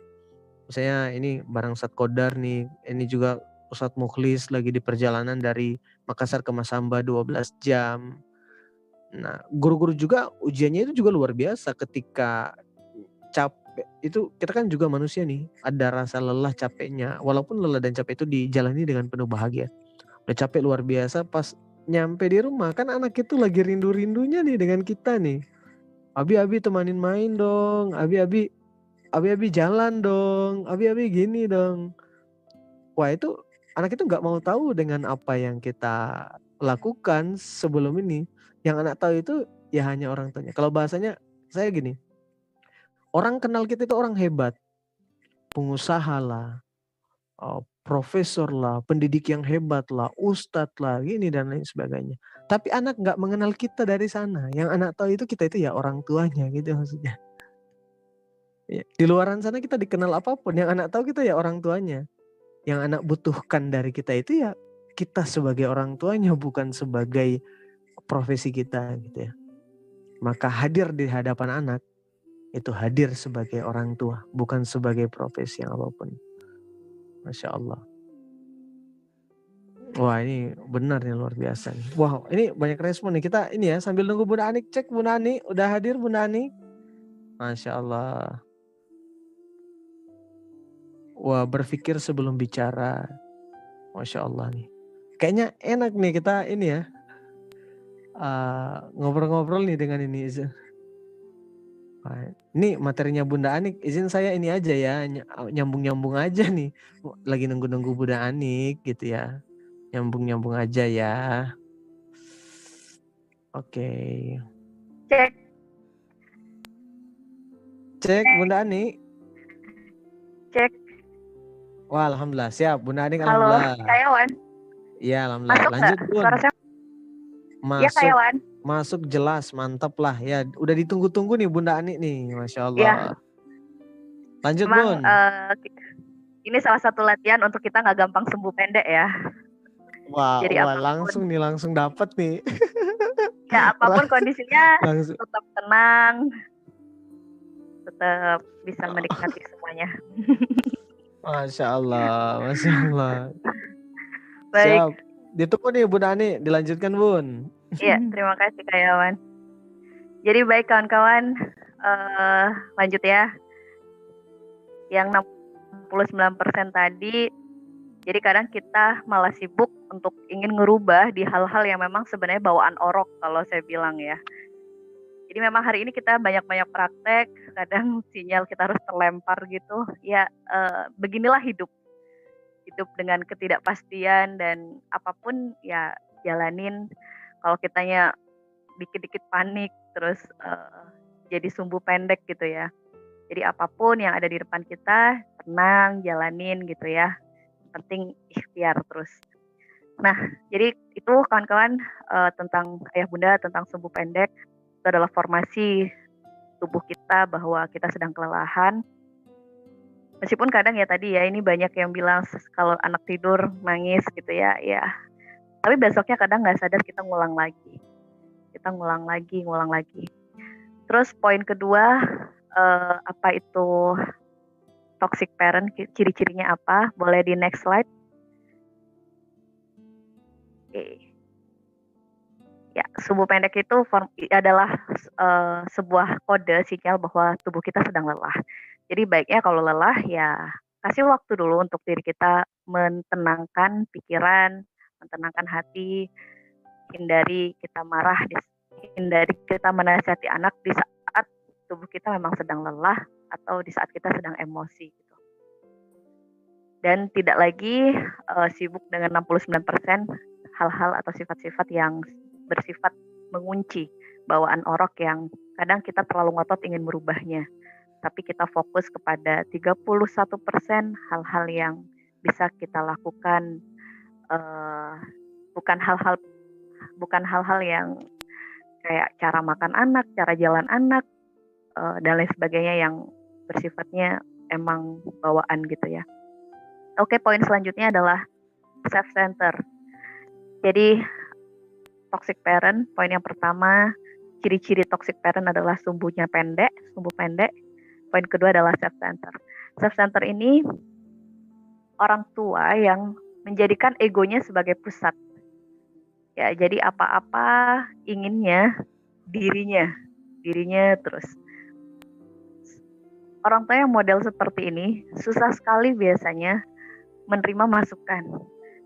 misalnya ini barang Sat Kodar nih ini juga Ustadz Mukhlis lagi di perjalanan dari Makassar ke Masamba 12 jam. Nah guru-guru juga ujiannya itu juga luar biasa ketika itu kita kan juga manusia nih ada rasa lelah capeknya walaupun lelah dan capek itu dijalani dengan penuh bahagia udah capek luar biasa pas nyampe di rumah kan anak itu lagi rindu-rindunya nih dengan kita nih. Abi-abi temanin main dong, abi-abi abi-abi jalan dong, abi-abi gini dong. Wah itu anak itu nggak mau tahu dengan apa yang kita lakukan sebelum ini. Yang anak tahu itu ya hanya orang tuanya. Kalau bahasanya saya gini, orang kenal kita itu orang hebat, pengusaha lah, oh, profesor lah, pendidik yang hebat lah, ustadz lah, gini dan lain sebagainya. Tapi anak nggak mengenal kita dari sana. Yang anak tahu itu kita itu ya orang tuanya gitu maksudnya. Ya, di luaran sana kita dikenal apa pun, yang anak tahu kita ya orang tuanya. Yang anak butuhkan dari kita itu ya kita sebagai orang tuanya bukan sebagai profesi kita gitu ya. Maka hadir di hadapan anak itu hadir sebagai orang tua, bukan sebagai profesi yang apa pun. Masya Allah. Wah ini benar nih luar biasa nih. Wow ini banyak respon nih. Kita ini ya sambil nunggu Bunda Anik cek Bunda Anik. Udah hadir Bunda Anik? Masya Allah. Wah berpikir sebelum bicara. Masya Allah nih. Kayaknya enak nih kita ini ya. ngobrol-ngobrol uh, nih dengan ini ini materinya Bunda Anik, izin saya ini aja ya, nyambung-nyambung aja nih. Lagi nunggu-nunggu Bunda Anik gitu ya. Nyambung-nyambung aja ya. Oke. Cek. Cek Bunda Anik. Cek. Wah, alhamdulillah. Siap, Bunda Anik Halo, alhamdulillah. Kayawan. Iya, alhamdulillah. Masuk Lanjut, Bun. Suara saya... Iya, Masuk. Ya, Kayawan masuk jelas mantap lah. Ya udah ditunggu-tunggu nih Bunda Ani nih Masya Allah. Ya. lanjut Memang, Bun. uh, ini salah satu latihan untuk kita nggak gampang sembuh pendek ya. Wah, Jadi wah langsung nih langsung dapat nih. [LAUGHS] Ya apa pun kondisinya langsung. tetap tenang. Tetap bisa menikmati [LAUGHS] semuanya. Masya Allah Masya Allah. Baik. Siap. Ditunggu nih Bunda Ani, dilanjutkan Bun. Iya, [LAUGHS] terima kasih Kak Yawan. Jadi baik kawan-kawan, uh, lanjut ya. Yang 69% tadi, jadi kadang kita malah sibuk untuk ingin ngerubah di hal-hal yang memang sebenarnya bawaan orok kalau saya bilang ya. Jadi memang hari ini kita banyak-banyak praktek, kadang [LAUGHS] sinyal kita harus terlempar gitu. Ya uh, beginilah hidup. Hidup dengan ketidakpastian dan apa pun ya jalanin kalau kitanya dikit-dikit panik terus uh, jadi sumbu pendek gitu ya. Jadi apa pun yang ada di depan kita tenang jalanin gitu ya. penting ikhtiar terus. Nah, jadi itu kawan-kawan uh, tentang ayah bunda tentang sumbu pendek itu adalah formasi tubuh kita bahwa kita sedang kelelahan. meskipun kadang ya tadi ya ini banyak yang bilang kalau anak tidur nangis gitu ya ya tapi besoknya kadang nggak sadar kita ngulang lagi. Kita ngulang lagi ngulang lagi. Terus poin kedua uh, apa itu toxic parent ciri-cirinya apa? Boleh di next slide? Oke. Ya subuh pendek itu form, adalah uh, sebuah kode sinyal bahwa tubuh kita sedang lelah. Jadi baiknya kalau lelah ya kasih waktu dulu untuk diri kita menenangkan pikiran, menenangkan hati, hindari kita marah, hindari kita menasihati anak di saat tubuh kita memang sedang lelah atau di saat kita sedang emosi gitu. Dan tidak lagi uh, sibuk dengan 69% hal-hal atau sifat-sifat yang bersifat mengunci bawaan orok yang kadang kita terlalu ngotot ingin merubahnya tapi kita fokus kepada 31% hal-hal yang bisa kita lakukan uh, bukan hal-hal bukan hal-hal yang kayak cara makan anak, cara jalan anak uh, dan lain sebagainya yang bersifatnya emang bawaan gitu ya. Oke, poin selanjutnya adalah self center. Jadi toxic parent, poin yang pertama, ciri-ciri toxic parent adalah sumbunya pendek, sumbu pendek, Poin kedua adalah self center. Self center ini orang tua yang menjadikan egonya sebagai pusat. Ya, jadi apa-apa inginnya dirinya, dirinya terus. Orang tua yang model seperti ini susah sekali biasanya menerima masukan.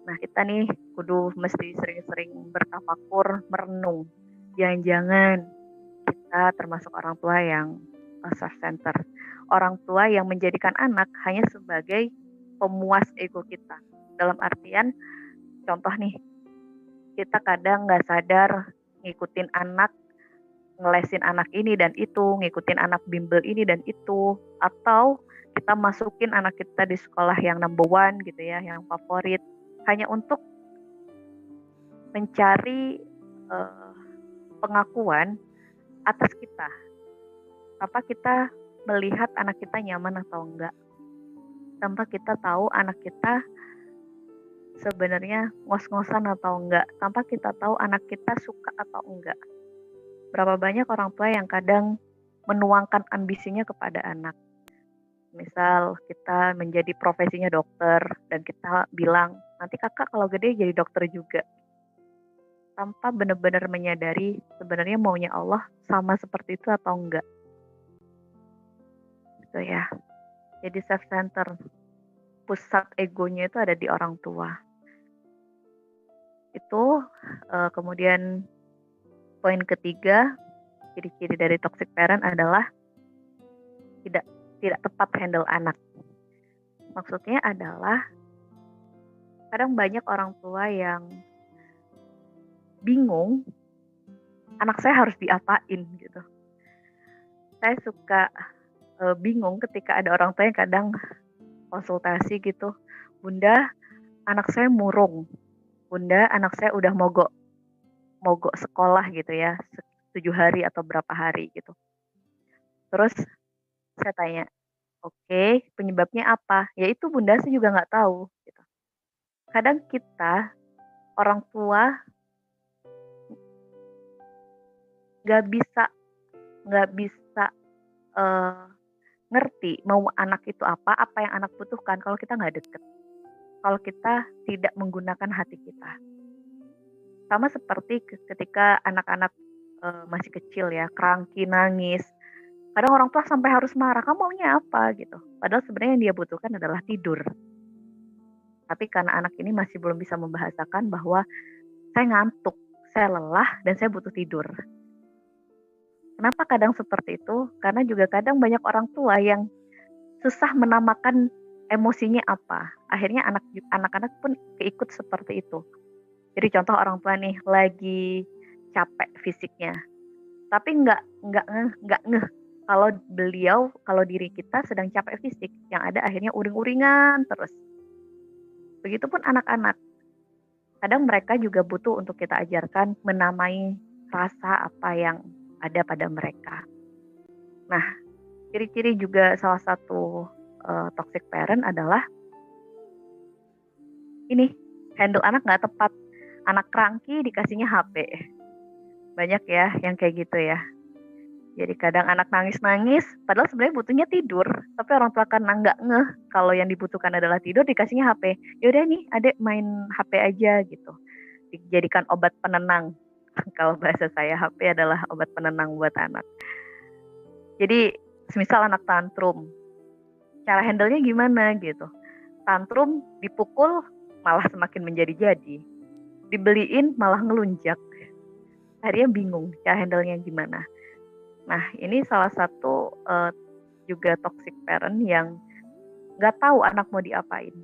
Nah, kita nih kudu mesti sering-sering bertafakur, merenung. Jangan-jangan kita termasuk orang tua yang self center orang tua yang menjadikan anak hanya sebagai pemuas ego kita. Dalam artian, contoh nih, kita kadang nggak sadar ngikutin anak, ngelesin anak ini dan itu, ngikutin anak bimbel ini dan itu, atau kita masukin anak kita di sekolah yang number one gitu ya, yang favorit, hanya untuk mencari uh, pengakuan atas kita. Apa kita melihat anak kita nyaman atau enggak tanpa kita tahu anak kita sebenarnya ngos-ngosan atau enggak tanpa kita tahu anak kita suka atau enggak. Berapa banyak orang tua yang kadang menuangkan ambisinya kepada anak. Misal kita menjadi profesinya dokter dan kita bilang nanti kakak kalau gede jadi dokter juga. Tanpa benar-benar menyadari sebenarnya maunya Allah sama seperti itu atau enggak. Gitu ya. Jadi self center pusat egonya itu ada di orang tua. Itu uh, kemudian poin ketiga ciri-ciri dari toxic parent adalah tidak tidak tepat handle anak. Maksudnya adalah kadang banyak orang tua yang bingung anak saya harus diapain gitu. Saya suka uh, bingung ketika ada orang tua yang kadang konsultasi gitu, Bunda, anak saya murung. Bunda, anak saya udah mogok mogok sekolah gitu ya, tujuh hari atau berapa hari gitu. Terus saya tanya, oke, okay, penyebabnya apa? Ya itu bunda saya juga nggak tahu. Gitu. Kadang kita orang tua nggak bisa nggak bisa uh, ngerti mau anak itu apa, apa yang anak butuhkan kalau kita nggak deket. Kalau kita tidak menggunakan hati kita. Sama seperti ketika anak-anak e, masih kecil ya, kerangki, nangis. Kadang orang tua sampai harus marah, kamu maunya apa gitu. Padahal sebenarnya yang dia butuhkan adalah tidur. Tapi karena anak ini masih belum bisa membahasakan bahwa saya ngantuk, saya lelah, dan saya butuh tidur Kenapa kadang seperti itu? Karena juga kadang banyak orang tua yang susah menamakan emosinya apa. Akhirnya anak anak-anak pun keikut seperti itu. Jadi contoh orang tua nih lagi capek fisiknya, tapi nggak nggak ngeh nggak ngeh kalau beliau kalau diri kita sedang capek fisik, yang ada akhirnya uring-uringan terus. Begitupun anak-anak. Kadang mereka juga butuh untuk kita ajarkan menamai rasa apa yang ada pada mereka. Nah, ciri-ciri juga salah satu uh, toxic parent adalah ini handle anak nggak tepat anak cranky dikasihnya HP banyak ya yang kayak gitu ya jadi kadang anak nangis-nangis, padahal sebenarnya butuhnya tidur. Tapi orang tua karena nggak ngeh kalau yang dibutuhkan adalah tidur, dikasihnya HP. Yaudah nih, adek main HP aja gitu. Dijadikan obat penenang. [LAUGHS] kalau bahasa saya, HP adalah obat penenang buat anak. Jadi, semisal anak tantrum, cara handle-nya gimana gitu. Tantrum dipukul malah semakin menjadi-jadi. Dibeliin malah ngelunjak. Akhirnya bingung cara handle-nya gimana Nah, ini salah satu uh, juga toxic parent yang nggak tahu anak mau diapain.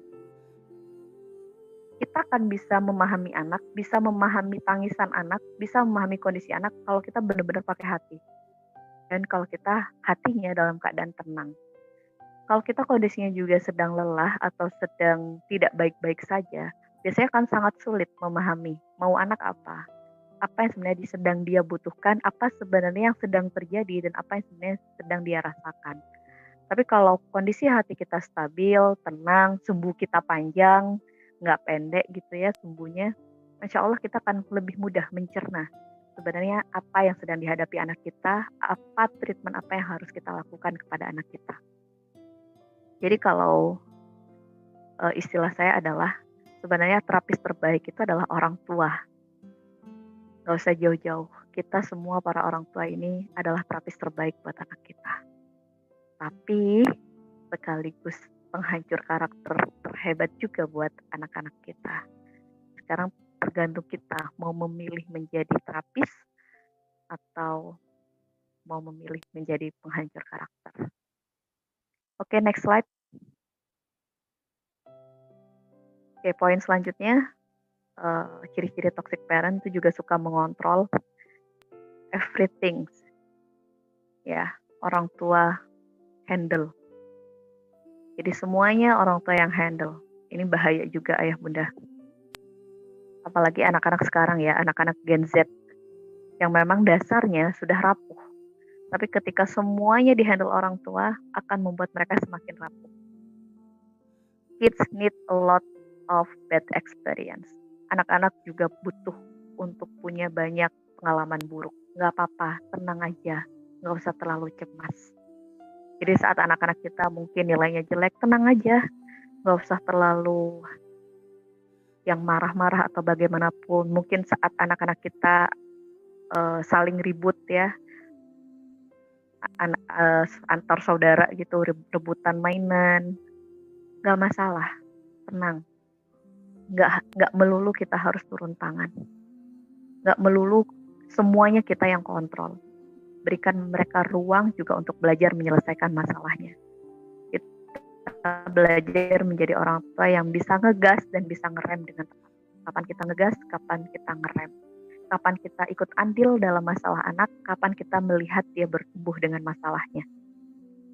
Kita akan bisa memahami anak, bisa memahami tangisan anak, bisa memahami kondisi anak kalau kita benar-benar pakai hati. Dan kalau kita hatinya dalam keadaan tenang. Kalau kita kondisinya juga sedang lelah atau sedang tidak baik-baik saja, biasanya akan sangat sulit memahami mau anak apa, apa yang sebenarnya sedang dia butuhkan, apa sebenarnya yang sedang terjadi dan apa yang sebenarnya sedang dia rasakan. Tapi kalau kondisi hati kita stabil, tenang, sembuh kita panjang, nggak pendek gitu ya sembuhnya, Insya Allah kita akan lebih mudah mencerna sebenarnya apa yang sedang dihadapi anak kita, apa treatment apa yang harus kita lakukan kepada anak kita. Jadi kalau uh, istilah saya adalah sebenarnya terapis terbaik itu adalah orang tua Gak usah jauh-jauh. Kita semua para orang tua ini adalah terapis terbaik buat anak kita. Tapi sekaligus penghancur karakter terhebat juga buat anak-anak kita. Sekarang tergantung kita mau memilih menjadi terapis atau mau memilih menjadi penghancur karakter. Oke, next slide. Oke, poin selanjutnya uh, ciri-ciri toxic parent itu juga suka mengontrol everything. Ya, orang tua handle. Jadi semuanya orang tua yang handle. Ini bahaya juga ayah bunda. Apalagi anak-anak sekarang ya, anak-anak Gen Z yang memang dasarnya sudah rapuh. Tapi ketika semuanya dihandle orang tua akan membuat mereka semakin rapuh. Kids need a lot of bad experience anak-anak juga butuh untuk punya banyak pengalaman buruk. Nggak apa-apa, tenang aja, nggak usah terlalu cemas. Jadi saat anak-anak kita mungkin nilainya jelek, tenang aja, nggak usah terlalu yang marah-marah atau bagaimanapun. Mungkin saat anak-anak kita uh, saling ribut ya, anak uh, antar saudara gitu rebutan mainan, nggak masalah, tenang. Nggak nggak melulu kita harus turun tangan. Nggak melulu semuanya kita yang kontrol. Berikan mereka ruang juga untuk belajar menyelesaikan masalahnya. Kita belajar menjadi orang tua yang bisa ngegas dan bisa ngerem dengan tepat kapan kita ngegas kapan kita ngerem kapan kita ikut andil dalam masalah anak kapan kita melihat dia bertumbuh dengan masalahnya.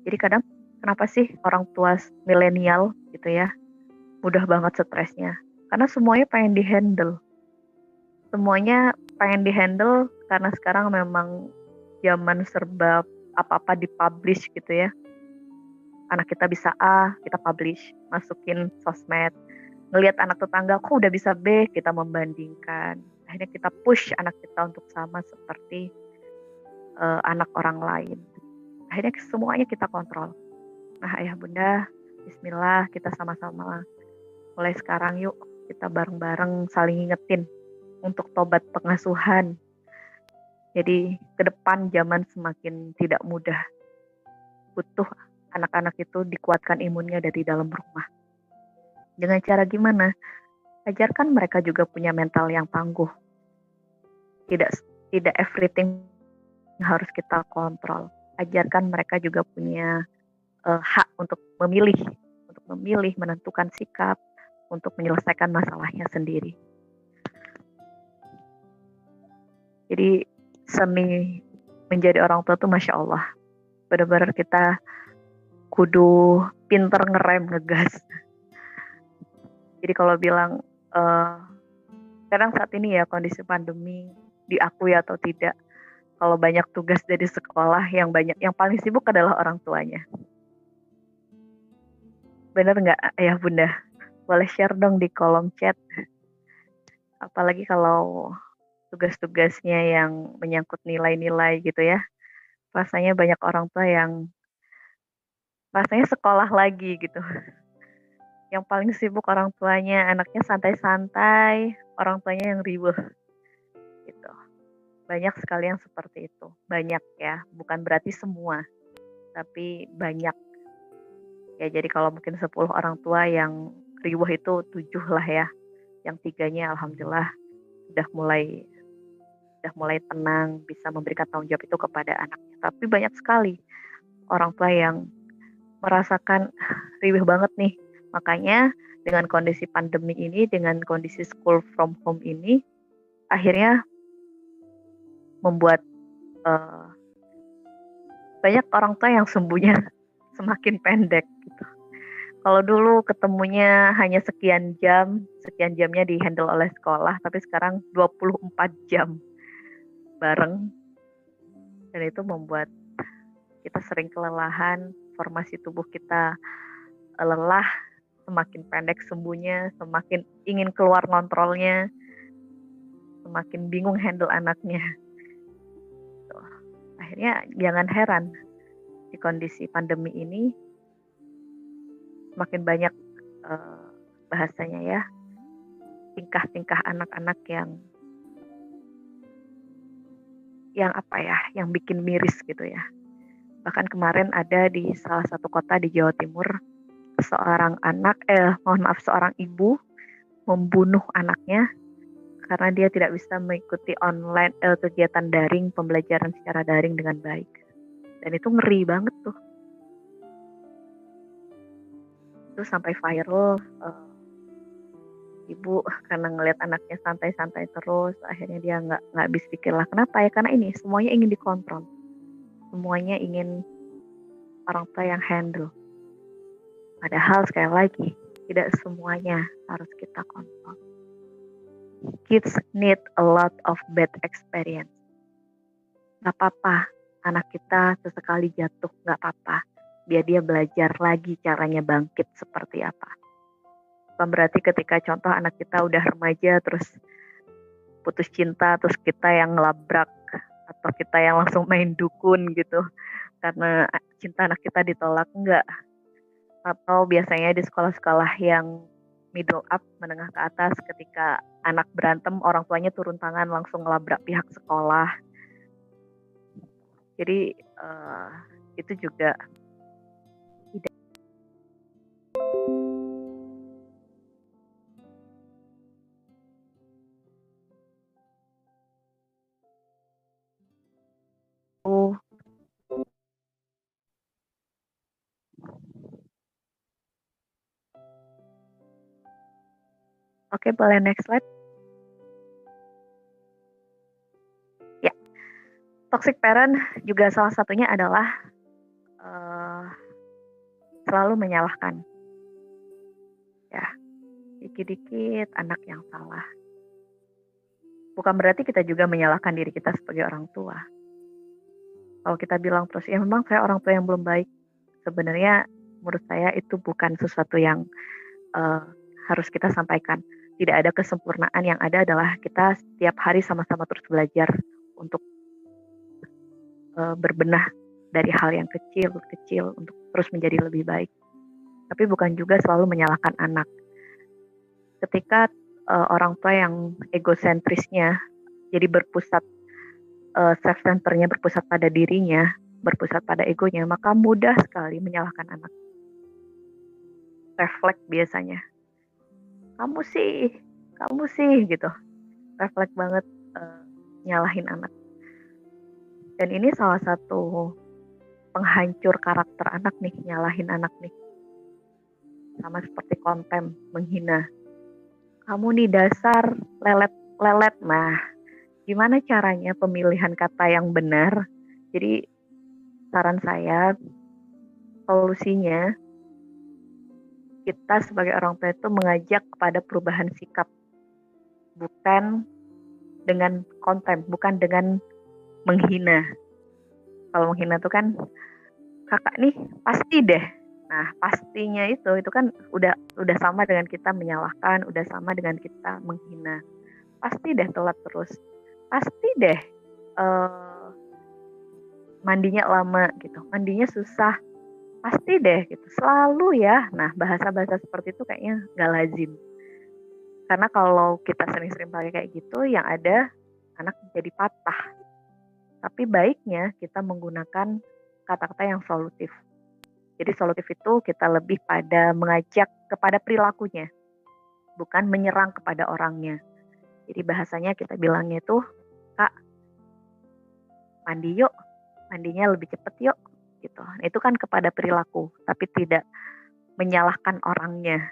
Jadi kadang kenapa sih orang tua milenial gitu ya mudah banget stresnya? Karena semuanya pengen dihandle. Semuanya pengen dihandle karena sekarang memang zaman serba apa-apa dipublish gitu ya. Anak kita bisa A kita publish masukin sosmed. Ngelihat anak tetangga kok udah bisa B? Kita membandingkan akhirnya kita push anak kita untuk sama seperti uh, anak orang lain akhirnya semuanya kita kontrol nah ayah bunda Bismillah kita sama-sama mulai sekarang yuk kita bareng-bareng saling ingetin untuk tobat pengasuhan. Jadi ke depan zaman semakin tidak mudah. Butuh anak-anak itu dikuatkan imunnya dari dalam rumah. Dengan cara gimana? Ajarkan mereka juga punya mental yang tangguh. Tidak tidak everything harus kita kontrol. Ajarkan mereka juga punya uh, hak untuk memilih, untuk memilih, menentukan sikap, untuk menyelesaikan masalahnya sendiri. Jadi seni menjadi orang tua tuh masya Allah, benar-benar kita kudu pinter ngerem ngegas. Jadi kalau bilang uh, kadang saat ini ya kondisi pandemi diakui atau tidak, kalau banyak tugas dari sekolah yang banyak yang paling sibuk adalah orang tuanya Bener nggak ya bunda? Boleh share dong di kolom chat. Apalagi kalau tugas-tugasnya yang menyangkut nilai-nilai gitu ya. Rasanya banyak orang tua yang rasanya sekolah lagi gitu. Yang paling sibuk orang tuanya, anaknya santai-santai, orang tuanya yang riuh. Gitu. Banyak sekali yang seperti itu. Banyak ya, bukan berarti semua, tapi banyak. Ya jadi kalau mungkin 10 orang tua yang riuh itu tujuh lah ya. Yang tiganya alhamdulillah sudah mulai sudah mulai tenang, bisa memberikan tanggung jawab itu kepada anaknya. Tapi banyak sekali orang tua yang merasakan riuh banget nih. Makanya dengan kondisi pandemi ini, dengan kondisi school from home ini, akhirnya membuat uh, banyak orang tua yang sembuhnya [LAUGHS] semakin pendek gitu. Kalau dulu ketemunya hanya sekian jam, sekian jamnya dihandle oleh sekolah, tapi sekarang 24 jam bareng. Dan itu membuat kita sering kelelahan, formasi tubuh kita eh, lelah, semakin pendek sembuhnya, semakin ingin keluar ngontrolnya, semakin bingung handle anaknya. Tuh. Akhirnya jangan heran di kondisi pandemi ini semakin banyak uh, bahasanya ya tingkah-tingkah anak-anak yang yang apa ya, yang bikin miris gitu ya. Bahkan kemarin ada di salah satu kota di Jawa Timur, seorang anak, eh mohon maaf seorang ibu membunuh anaknya karena dia tidak bisa mengikuti online eh, kegiatan daring pembelajaran secara daring dengan baik. Dan itu ngeri banget tuh. Itu sampai viral uh, ibu karena ngelihat anaknya santai-santai terus akhirnya dia nggak nggak habis pikir lah kenapa ya karena ini semuanya ingin dikontrol semuanya ingin orang tua yang handle. Padahal sekali lagi, tidak semuanya harus kita kontrol. Kids need a lot of bad experience. Gak apa-apa, anak kita sesekali jatuh, gak apa-apa. Biar dia belajar lagi caranya bangkit seperti apa. Bukan berarti ketika contoh anak kita udah remaja terus putus cinta terus kita yang ngelabrak atau kita yang langsung main dukun gitu karena cinta anak kita ditolak enggak atau biasanya di sekolah-sekolah yang middle up menengah ke atas ketika anak berantem orang tuanya turun tangan langsung ngelabrak pihak sekolah. Jadi uh, itu juga Oke, boleh next slide. Ya, toxic parent juga salah satunya adalah uh, selalu menyalahkan. Ya, dikit-dikit anak yang salah. Bukan berarti kita juga menyalahkan diri kita sebagai orang tua. Kalau kita bilang terus, ya memang saya orang tua yang belum baik. Sebenarnya menurut saya itu bukan sesuatu yang uh, harus kita sampaikan tidak ada kesempurnaan yang ada adalah kita setiap hari sama-sama terus belajar untuk uh, berbenah dari hal yang kecil kecil untuk terus menjadi lebih baik. Tapi bukan juga selalu menyalahkan anak. Ketika uh, orang tua yang egosentrisnya jadi berpusat uh, self centernya berpusat pada dirinya berpusat pada egonya maka mudah sekali menyalahkan anak. Refleks biasanya kamu sih kamu sih gitu. Refleks banget uh, nyalahin anak. Dan ini salah satu penghancur karakter anak nih nyalahin anak nih. Sama seperti konten menghina. Kamu nih dasar lelet lelet. Nah gimana caranya pemilihan kata yang benar? Jadi saran saya solusinya kita sebagai orang tua itu mengajak kepada perubahan sikap bukan dengan konten bukan dengan menghina kalau menghina itu kan kakak nih pasti deh Nah, pastinya itu itu kan udah udah sama dengan kita menyalahkan, udah sama dengan kita menghina. Pasti deh telat terus. Pasti deh uh, mandinya lama gitu. Mandinya susah. Pasti deh gitu. Selalu ya. Nah, bahasa-bahasa seperti itu kayaknya nggak lazim. Karena kalau kita sering-sering pakai kayak gitu, yang ada anak jadi patah. Tapi baiknya kita menggunakan kata-kata yang solutif jadi solutif itu kita lebih pada mengajak kepada perilakunya, bukan menyerang kepada orangnya. Jadi bahasanya kita bilangnya itu, Kak, mandi yuk, mandinya lebih cepet yuk, gitu. Nah, itu kan kepada perilaku, tapi tidak menyalahkan orangnya.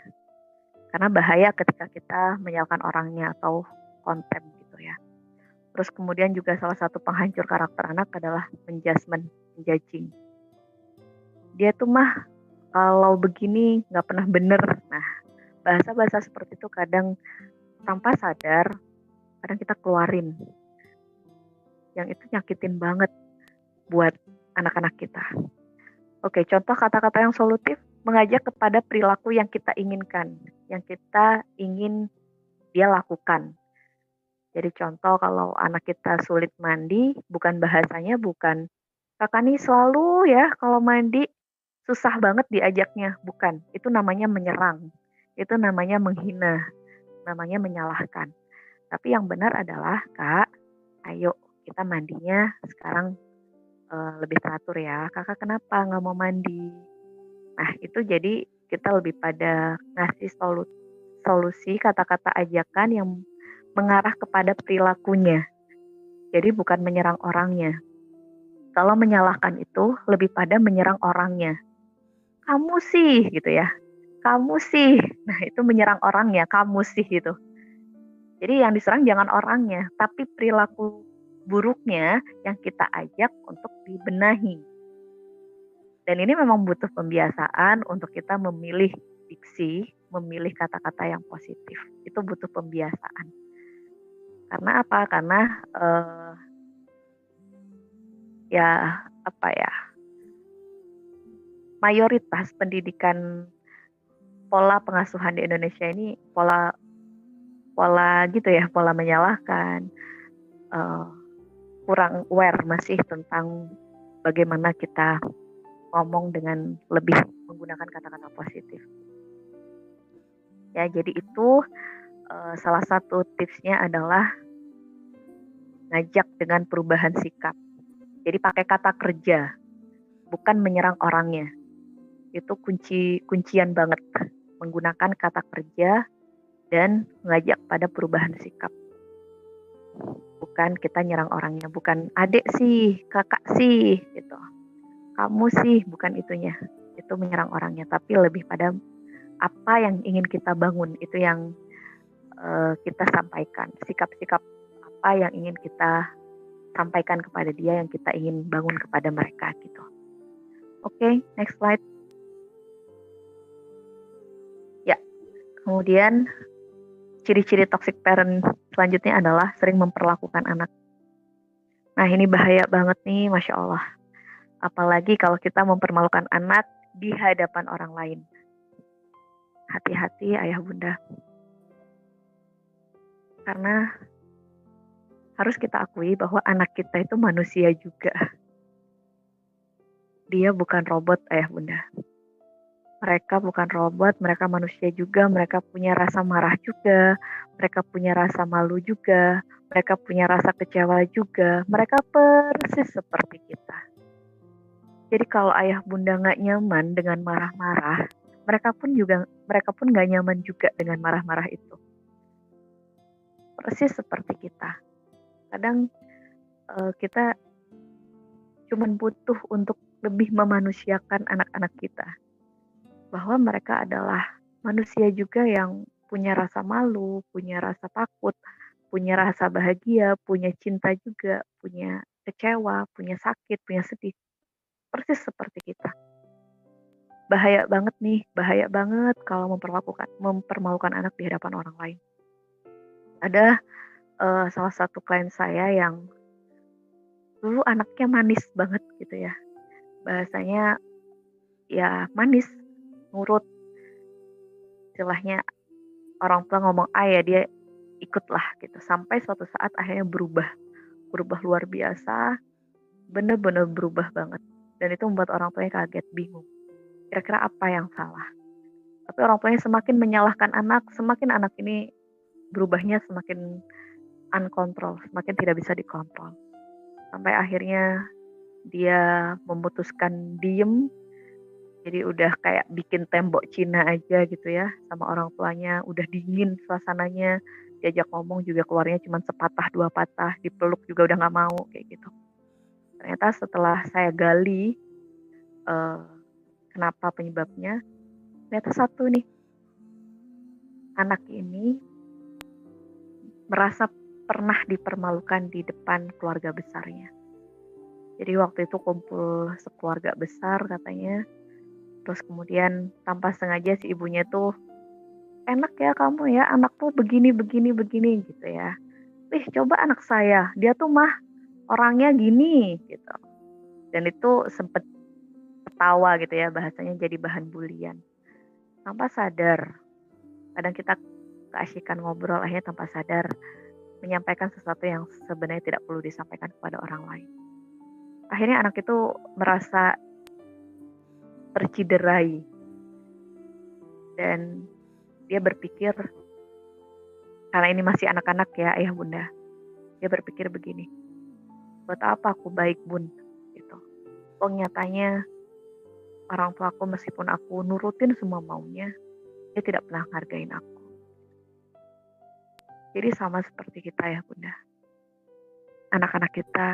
Karena bahaya ketika kita menyalahkan orangnya atau konten gitu ya. Terus kemudian juga salah satu penghancur karakter anak adalah menjudgment, menjudging dia tuh mah kalau begini nggak pernah bener. Nah, bahasa-bahasa seperti itu kadang tanpa sadar, kadang kita keluarin. Yang itu nyakitin banget buat anak-anak kita. Oke, contoh kata-kata yang solutif mengajak kepada perilaku yang kita inginkan, yang kita ingin dia lakukan. Jadi contoh kalau anak kita sulit mandi, bukan bahasanya bukan kakak nih selalu ya kalau mandi susah banget diajaknya, bukan. Itu namanya menyerang. Itu namanya menghina. Namanya menyalahkan. Tapi yang benar adalah, Kak, ayo kita mandinya sekarang uh, lebih teratur ya. Kakak kenapa nggak mau mandi? Nah, itu jadi kita lebih pada ngasih solu solusi kata-kata ajakan yang mengarah kepada perilakunya. Jadi bukan menyerang orangnya. Kalau menyalahkan itu lebih pada menyerang orangnya kamu sih gitu ya kamu sih nah itu menyerang orangnya kamu sih gitu jadi yang diserang jangan orangnya tapi perilaku buruknya yang kita ajak untuk dibenahi. Dan ini memang butuh pembiasaan untuk kita memilih diksi memilih kata-kata yang positif. Itu butuh pembiasaan. Karena apa? Karena uh, ya apa ya? Mayoritas pendidikan pola pengasuhan di Indonesia ini pola pola gitu ya pola menyalahkan uh, kurang aware masih tentang bagaimana kita ngomong dengan lebih menggunakan kata-kata positif. Ya jadi itu uh, salah satu tipsnya adalah ngajak dengan perubahan sikap. Jadi pakai kata kerja bukan menyerang orangnya. Itu kunci kuncian banget. Menggunakan kata kerja dan mengajak pada perubahan sikap. Bukan kita nyerang orangnya, bukan adik sih, kakak sih, gitu. Kamu sih, bukan itunya. Itu menyerang orangnya, tapi lebih pada apa yang ingin kita bangun, itu yang uh, kita sampaikan. Sikap-sikap apa yang ingin kita sampaikan kepada dia, yang kita ingin bangun kepada mereka, gitu. Oke, okay, next slide. Kemudian ciri-ciri toxic parent selanjutnya adalah sering memperlakukan anak. Nah ini bahaya banget nih, masya Allah. Apalagi kalau kita mempermalukan anak di hadapan orang lain. Hati-hati ayah bunda. Karena harus kita akui bahwa anak kita itu manusia juga. Dia bukan robot ayah bunda mereka bukan robot, mereka manusia juga, mereka punya rasa marah juga, mereka punya rasa malu juga, mereka punya rasa kecewa juga, mereka persis seperti kita. Jadi kalau ayah bunda nggak nyaman dengan marah-marah, mereka pun juga mereka pun nggak nyaman juga dengan marah-marah itu. Persis seperti kita. Kadang uh, kita cuman butuh untuk lebih memanusiakan anak-anak kita bahwa mereka adalah manusia juga yang punya rasa malu, punya rasa takut, punya rasa bahagia, punya cinta juga, punya kecewa, punya sakit, punya sedih. Persis seperti kita. Bahaya banget nih, bahaya banget kalau memperlakukan mempermalukan anak di hadapan orang lain. Ada uh, salah satu klien saya yang dulu anaknya manis banget gitu ya. Bahasanya ya manis nurut. Istilahnya orang tua ngomong A ya dia ikutlah gitu. Sampai suatu saat akhirnya berubah. Berubah luar biasa. Bener-bener berubah banget. Dan itu membuat orang tuanya kaget bingung. Kira-kira apa yang salah? Tapi orang tuanya semakin menyalahkan anak semakin anak ini berubahnya semakin uncontrol semakin tidak bisa dikontrol. Sampai akhirnya dia memutuskan diem jadi udah kayak bikin tembok Cina aja gitu ya sama orang tuanya. Udah dingin suasananya. Diajak ngomong juga keluarnya cuma sepatah dua patah. Dipeluk juga udah nggak mau kayak gitu. Ternyata setelah saya gali uh, kenapa penyebabnya? Ternyata satu nih. Anak ini merasa pernah dipermalukan di depan keluarga besarnya. Jadi waktu itu kumpul sekeluarga besar katanya terus kemudian tanpa sengaja si ibunya tuh enak ya kamu ya anak tuh begini begini begini gitu ya. Wih coba anak saya dia tuh mah orangnya gini gitu. Dan itu sempet ketawa gitu ya bahasanya jadi bahan bulian. Tanpa sadar kadang kita keasikan ngobrol akhirnya tanpa sadar menyampaikan sesuatu yang sebenarnya tidak perlu disampaikan kepada orang lain. Akhirnya anak itu merasa terciderai. Dan dia berpikir karena ini masih anak-anak ya ayah bunda. Dia berpikir begini buat apa aku baik bun? Gitu. Oh nyatanya orang tua aku meskipun aku nurutin semua maunya dia tidak pernah hargain aku. Jadi sama seperti kita ya bunda. Anak-anak kita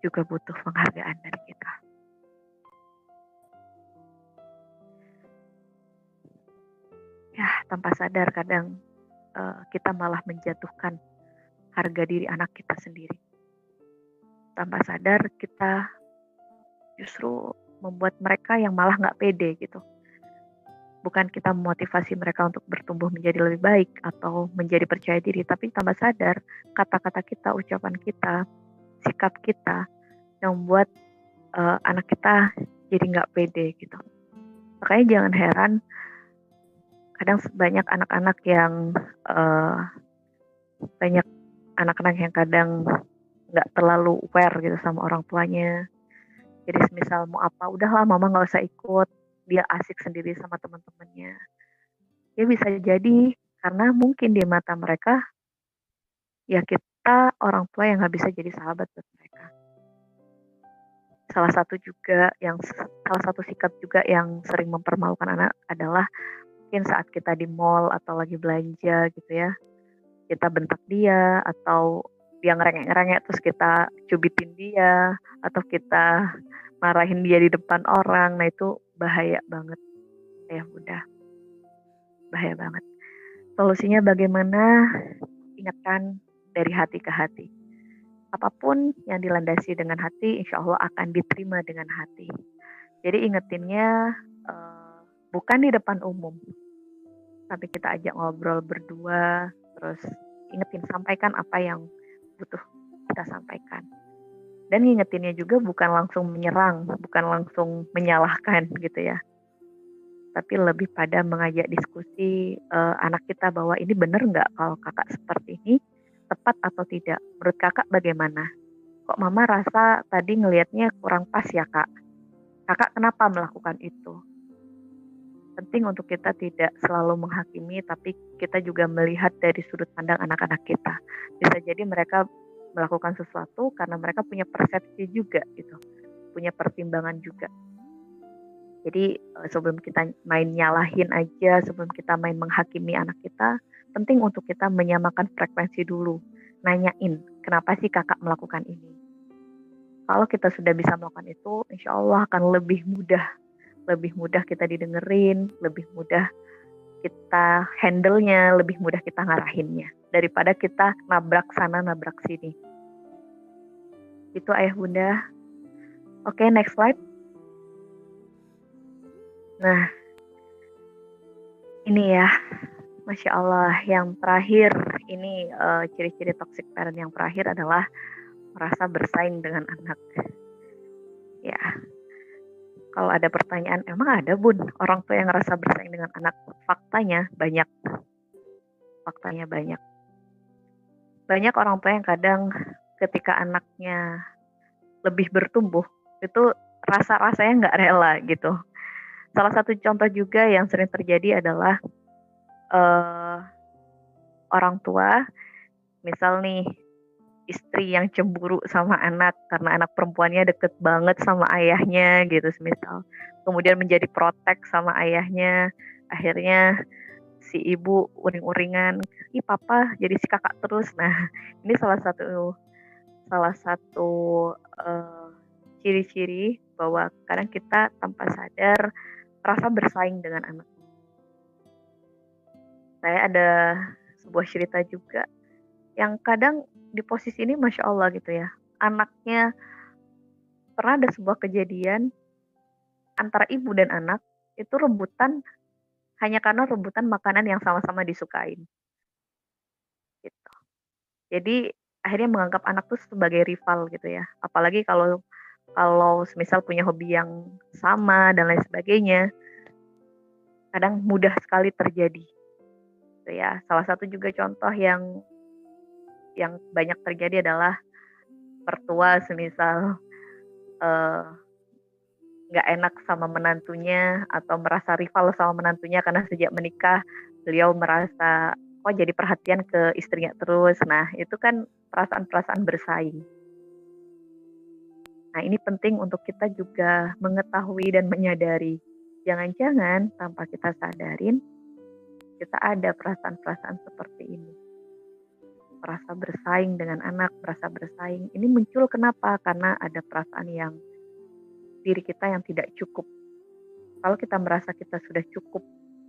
juga butuh penghargaan dari kita. Ya tanpa sadar kadang uh, kita malah menjatuhkan harga diri anak kita sendiri. Tanpa sadar kita justru membuat mereka yang malah nggak pede gitu. Bukan kita memotivasi mereka untuk bertumbuh menjadi lebih baik atau menjadi percaya diri, tapi tanpa sadar kata-kata kita, ucapan kita, sikap kita yang membuat uh, anak kita jadi nggak pede gitu. Makanya jangan heran kadang banyak anak-anak yang uh, banyak anak-anak yang kadang nggak terlalu aware gitu sama orang tuanya. Jadi misal mau apa udahlah mama nggak usah ikut. Dia asik sendiri sama teman-temannya. Ya bisa jadi karena mungkin di mata mereka ya kita orang tua yang nggak bisa jadi sahabat buat mereka. Salah satu juga yang salah satu sikap juga yang sering mempermalukan anak adalah mungkin saat kita di mall atau lagi belanja gitu ya kita bentak dia atau dia ngerengek-ngerengek terus kita cubitin dia atau kita marahin dia di depan orang nah itu bahaya banget. Ya udah. Bahaya banget. Solusinya bagaimana? Ingatkan dari hati ke hati. Apa pun yang dilandasi dengan hati insya Allah akan diterima dengan hati. Jadi ingetinnya uh, bukan di depan umum tapi kita ajak ngobrol berdua terus ingetin sampaikan apa yang butuh kita sampaikan. Dan ngingetinnya juga bukan langsung menyerang bukan langsung menyalahkan gitu ya. Tapi lebih pada mengajak diskusi uh, anak kita bahwa ini benar nggak kalau kakak seperti ini? Tepat atau tidak? Menurut kakak bagaimana? Kok mama rasa tadi ngelihatnya kurang pas ya kak? Kakak kenapa melakukan itu penting untuk kita tidak selalu menghakimi, tapi kita juga melihat dari sudut pandang anak-anak kita. Bisa jadi mereka melakukan sesuatu karena mereka punya persepsi juga gitu, punya pertimbangan juga. Jadi eh, sebelum kita main nyalahin aja, sebelum kita main menghakimi anak kita, penting untuk kita menyamakan frekuensi dulu, nanyain kenapa sih kakak melakukan ini. Kalau kita sudah bisa melakukan itu, insya Allah akan lebih mudah lebih mudah kita didengerin, lebih mudah kita handle-nya, lebih mudah kita ngarahinnya daripada kita nabrak sana nabrak sini. Itu ayah bunda. Oke, okay, next slide. Nah, ini ya, masya Allah. Yang terakhir ini uh, ciri-ciri toxic parent yang terakhir adalah merasa bersaing dengan anak. Ya, kalau ada pertanyaan, emang ada bun orang tua yang ngerasa bersaing dengan anak? Faktanya banyak. Faktanya banyak. Banyak orang tua yang kadang ketika anaknya lebih bertumbuh, itu rasa-rasanya nggak rela gitu. Salah satu contoh juga yang sering terjadi adalah uh, orang tua, misal nih istri yang cemburu sama anak karena anak perempuannya deket banget sama ayahnya gitu misal kemudian menjadi protek sama ayahnya. Akhirnya si ibu uring-uringan ih papa jadi si kakak terus. Nah ini salah satu salah satu uh, ciri-ciri bahwa kadang kita tanpa sadar rasa bersaing dengan anak. Saya ada sebuah cerita juga yang kadang di posisi ini masya Allah gitu ya. Anaknya pernah ada sebuah kejadian antara ibu dan anak itu rebutan hanya karena rebutan makanan yang sama-sama disukain. Gitu. Jadi akhirnya menganggap anak tuh sebagai rival gitu ya. Apalagi kalau kalau misal punya hobi yang sama dan lain sebagainya kadang mudah sekali terjadi. Gitu ya. Salah satu juga contoh yang yang banyak terjadi adalah pertua semisal eh, nggak uh, enak sama menantunya atau merasa rival sama menantunya karena sejak menikah beliau merasa oh jadi perhatian ke istrinya terus? Nah itu kan perasaan-perasaan bersaing. Nah ini penting untuk kita juga mengetahui dan menyadari. Jangan-jangan tanpa kita sadarin kita ada perasaan-perasaan seperti ini merasa bersaing dengan anak, merasa bersaing. Ini muncul kenapa? Karena ada perasaan yang diri kita yang tidak cukup. Kalau kita merasa kita sudah cukup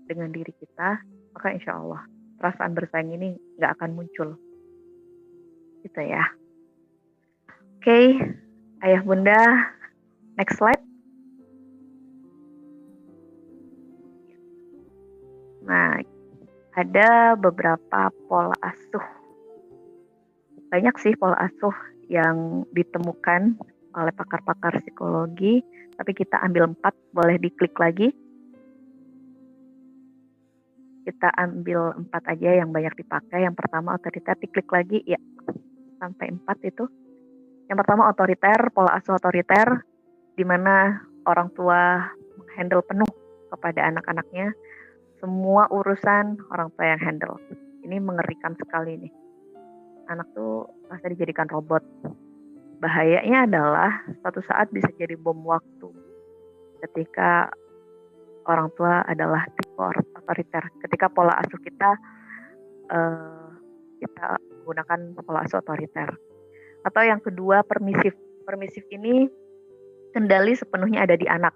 dengan diri kita, maka insya Allah perasaan bersaing ini nggak akan muncul. Gitu ya. Oke, ayah bunda, next slide. Nah, ada beberapa pola asuh banyak sih pola asuh yang ditemukan oleh pakar-pakar psikologi, tapi kita ambil empat, boleh diklik lagi. Kita ambil empat aja yang banyak dipakai. Yang pertama otoriter, diklik lagi, ya sampai empat itu. Yang pertama otoriter, pola asuh otoriter, di mana orang tua handle penuh kepada anak-anaknya. Semua urusan orang tua yang handle. Ini mengerikan sekali nih anak tuh masa dijadikan robot. Bahayanya adalah suatu saat bisa jadi bom waktu ketika orang tua adalah tipe otoriter. Ketika pola asuh kita uh, kita menggunakan pola asuh otoriter. Atau yang kedua permisif. Permisif ini kendali sepenuhnya ada di anak.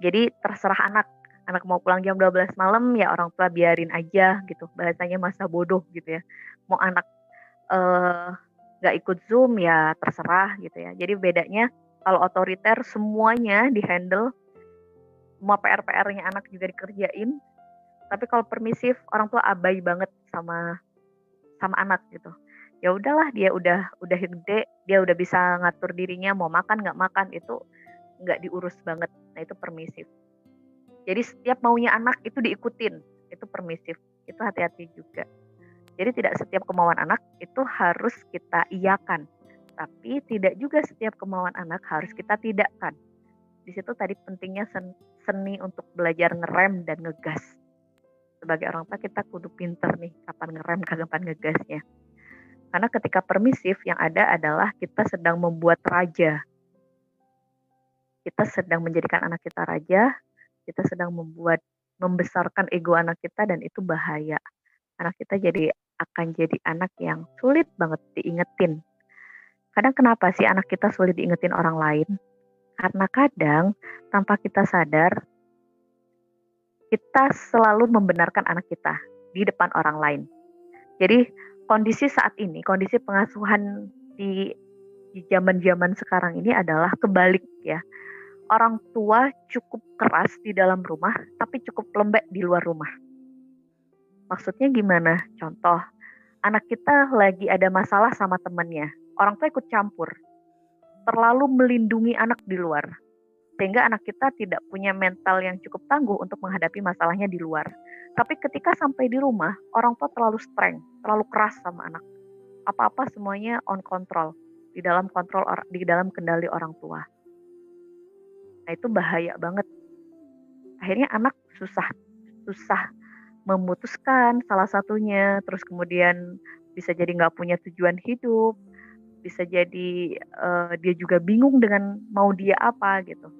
Jadi terserah anak. Anak mau pulang jam 12 malam ya orang tua biarin aja gitu. Bahasanya masa bodoh gitu ya. Mau anak nggak uh, ikut zoom ya terserah gitu ya. Jadi bedanya kalau otoriter semuanya dihandle semua PR-PR-nya anak juga dikerjain tapi kalau permisif orang tua abai banget sama sama anak gitu. Ya udahlah dia udah udah gede dia udah bisa ngatur dirinya mau makan nggak makan itu nggak diurus banget. Nah itu permisif. Jadi setiap maunya anak itu diikutin itu permisif. Itu hati-hati juga jadi tidak setiap kemauan anak itu harus kita iakan, tapi tidak juga setiap kemauan anak harus kita tidakkan. Di situ tadi pentingnya seni untuk belajar ngerem dan ngegas. Sebagai orang tua kita kudu pinter nih kapan ngerem [LAUGHS] kapan ngegasnya. Karena ketika permisif yang ada adalah kita sedang membuat raja. Kita sedang menjadikan anak kita raja, kita sedang membuat membesarkan ego anak kita dan itu bahaya anak kita jadi akan jadi anak yang sulit banget diingetin. Kadang kenapa sih anak kita sulit diingetin orang lain? Karena kadang tanpa kita sadar, kita selalu membenarkan anak kita di depan orang lain. Jadi kondisi saat ini, kondisi pengasuhan di di zaman-zaman sekarang ini adalah kebalik ya. Orang tua cukup keras di dalam rumah, tapi cukup lembek di luar rumah Maksudnya gimana? Contoh, anak kita lagi ada masalah sama temannya. Orang tua ikut campur. Terlalu melindungi anak di luar. sehingga anak kita tidak punya mental yang cukup tangguh untuk menghadapi masalahnya di luar. Tapi ketika sampai di rumah, orang tua terlalu strength, terlalu keras sama anak. Apa-apa semuanya on control, di dalam kontrol di dalam kendali orang tua. Nah, itu bahaya banget. Akhirnya anak susah susah memutuskan salah satunya, terus kemudian bisa jadi nggak punya tujuan hidup, bisa jadi uh, dia juga bingung dengan mau dia apa gitu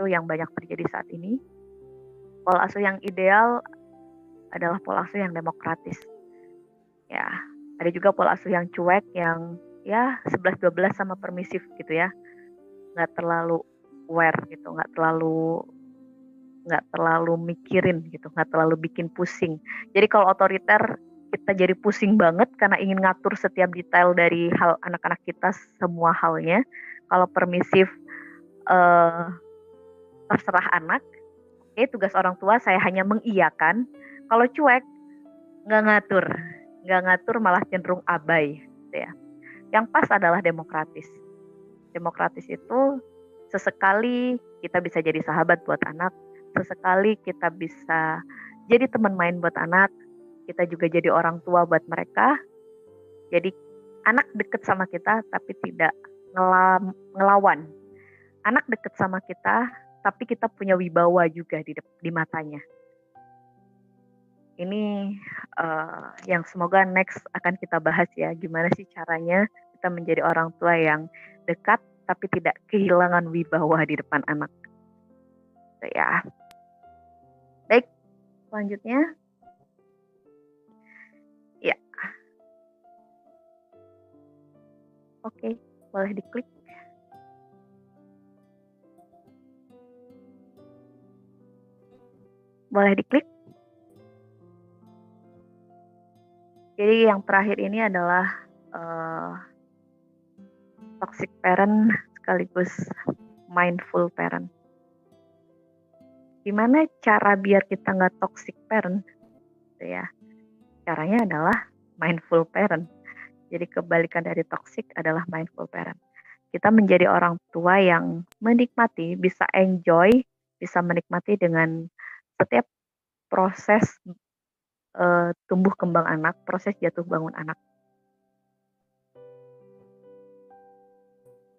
itu yang banyak terjadi saat ini. Pola asuh yang ideal adalah pola asuh yang demokratis. Ya, ada juga pola asuh yang cuek yang ya 11-12 sama permisif gitu ya. Nggak terlalu aware gitu, nggak terlalu nggak terlalu mikirin gitu, nggak terlalu bikin pusing. Jadi kalau otoriter kita jadi pusing banget karena ingin ngatur setiap detail dari hal anak-anak kita semua halnya. Kalau permisif uh, terserah anak. Oke, tugas orang tua saya hanya mengiyakan. Kalau cuek, nggak ngatur, nggak ngatur malah cenderung abai. Gitu ya. Yang pas adalah demokratis. Demokratis itu sesekali kita bisa jadi sahabat buat anak, sesekali kita bisa jadi teman main buat anak, kita juga jadi orang tua buat mereka. Jadi anak deket sama kita tapi tidak ngelawan. Anak deket sama kita tapi kita punya wibawa juga di di matanya. Ini uh, yang semoga next akan kita bahas ya, gimana sih caranya kita menjadi orang tua yang dekat tapi tidak kehilangan wibawa di depan anak. So, ya. Selanjutnya. Ya. Oke, boleh diklik. boleh diklik. Jadi yang terakhir ini adalah uh, toxic parent sekaligus mindful parent. Gimana cara biar kita nggak toxic parent? Gitu ya. Caranya adalah mindful parent. Jadi kebalikan dari toxic adalah mindful parent. Kita menjadi orang tua yang menikmati, bisa enjoy, bisa menikmati dengan setiap proses uh, tumbuh kembang anak, proses jatuh bangun anak.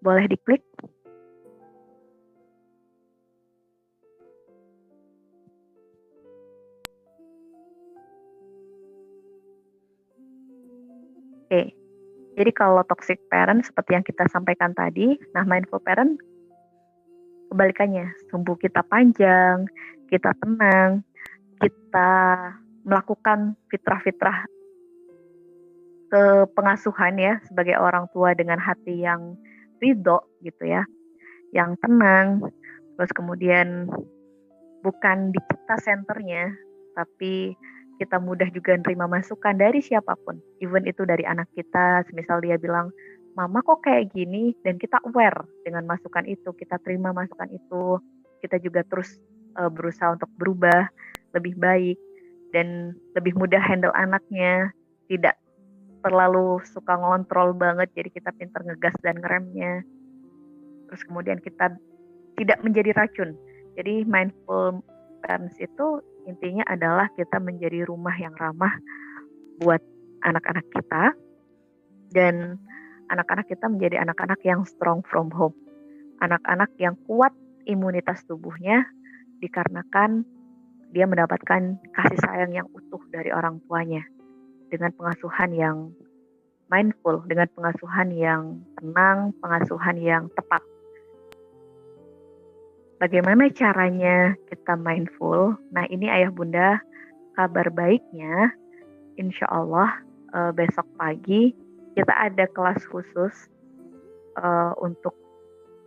Boleh diklik? Oke, jadi kalau toxic parent seperti yang kita sampaikan tadi, nah mindful parent kebalikannya, tumbuh kita panjang, kita tenang, kita melakukan fitrah-fitrah ke pengasuhan ya sebagai orang tua dengan hati yang ridho gitu ya, yang tenang, terus kemudian bukan di kita senternya, tapi kita mudah juga nerima masukan dari siapa pun, even itu dari anak kita, misal dia bilang, mama kok kayak gini, dan kita aware dengan masukan itu, kita terima masukan itu, kita juga terus uh, berusaha untuk berubah lebih baik dan lebih mudah handle anaknya tidak terlalu suka ngontrol banget jadi kita pintar ngegas dan ngeremnya. Terus kemudian kita tidak menjadi racun. Jadi mindful parents itu intinya adalah kita menjadi rumah yang ramah buat anak-anak kita dan anak-anak kita menjadi anak-anak yang strong from home anak-anak yang kuat imunitas tubuhnya dikarenakan dia mendapatkan kasih sayang yang utuh dari orang tuanya dengan pengasuhan yang mindful, dengan pengasuhan yang tenang, pengasuhan yang tepat. Bagaimana caranya kita mindful? Nah, ini ayah bunda kabar baiknya, insya Allah uh, besok pagi kita ada kelas khusus uh, untuk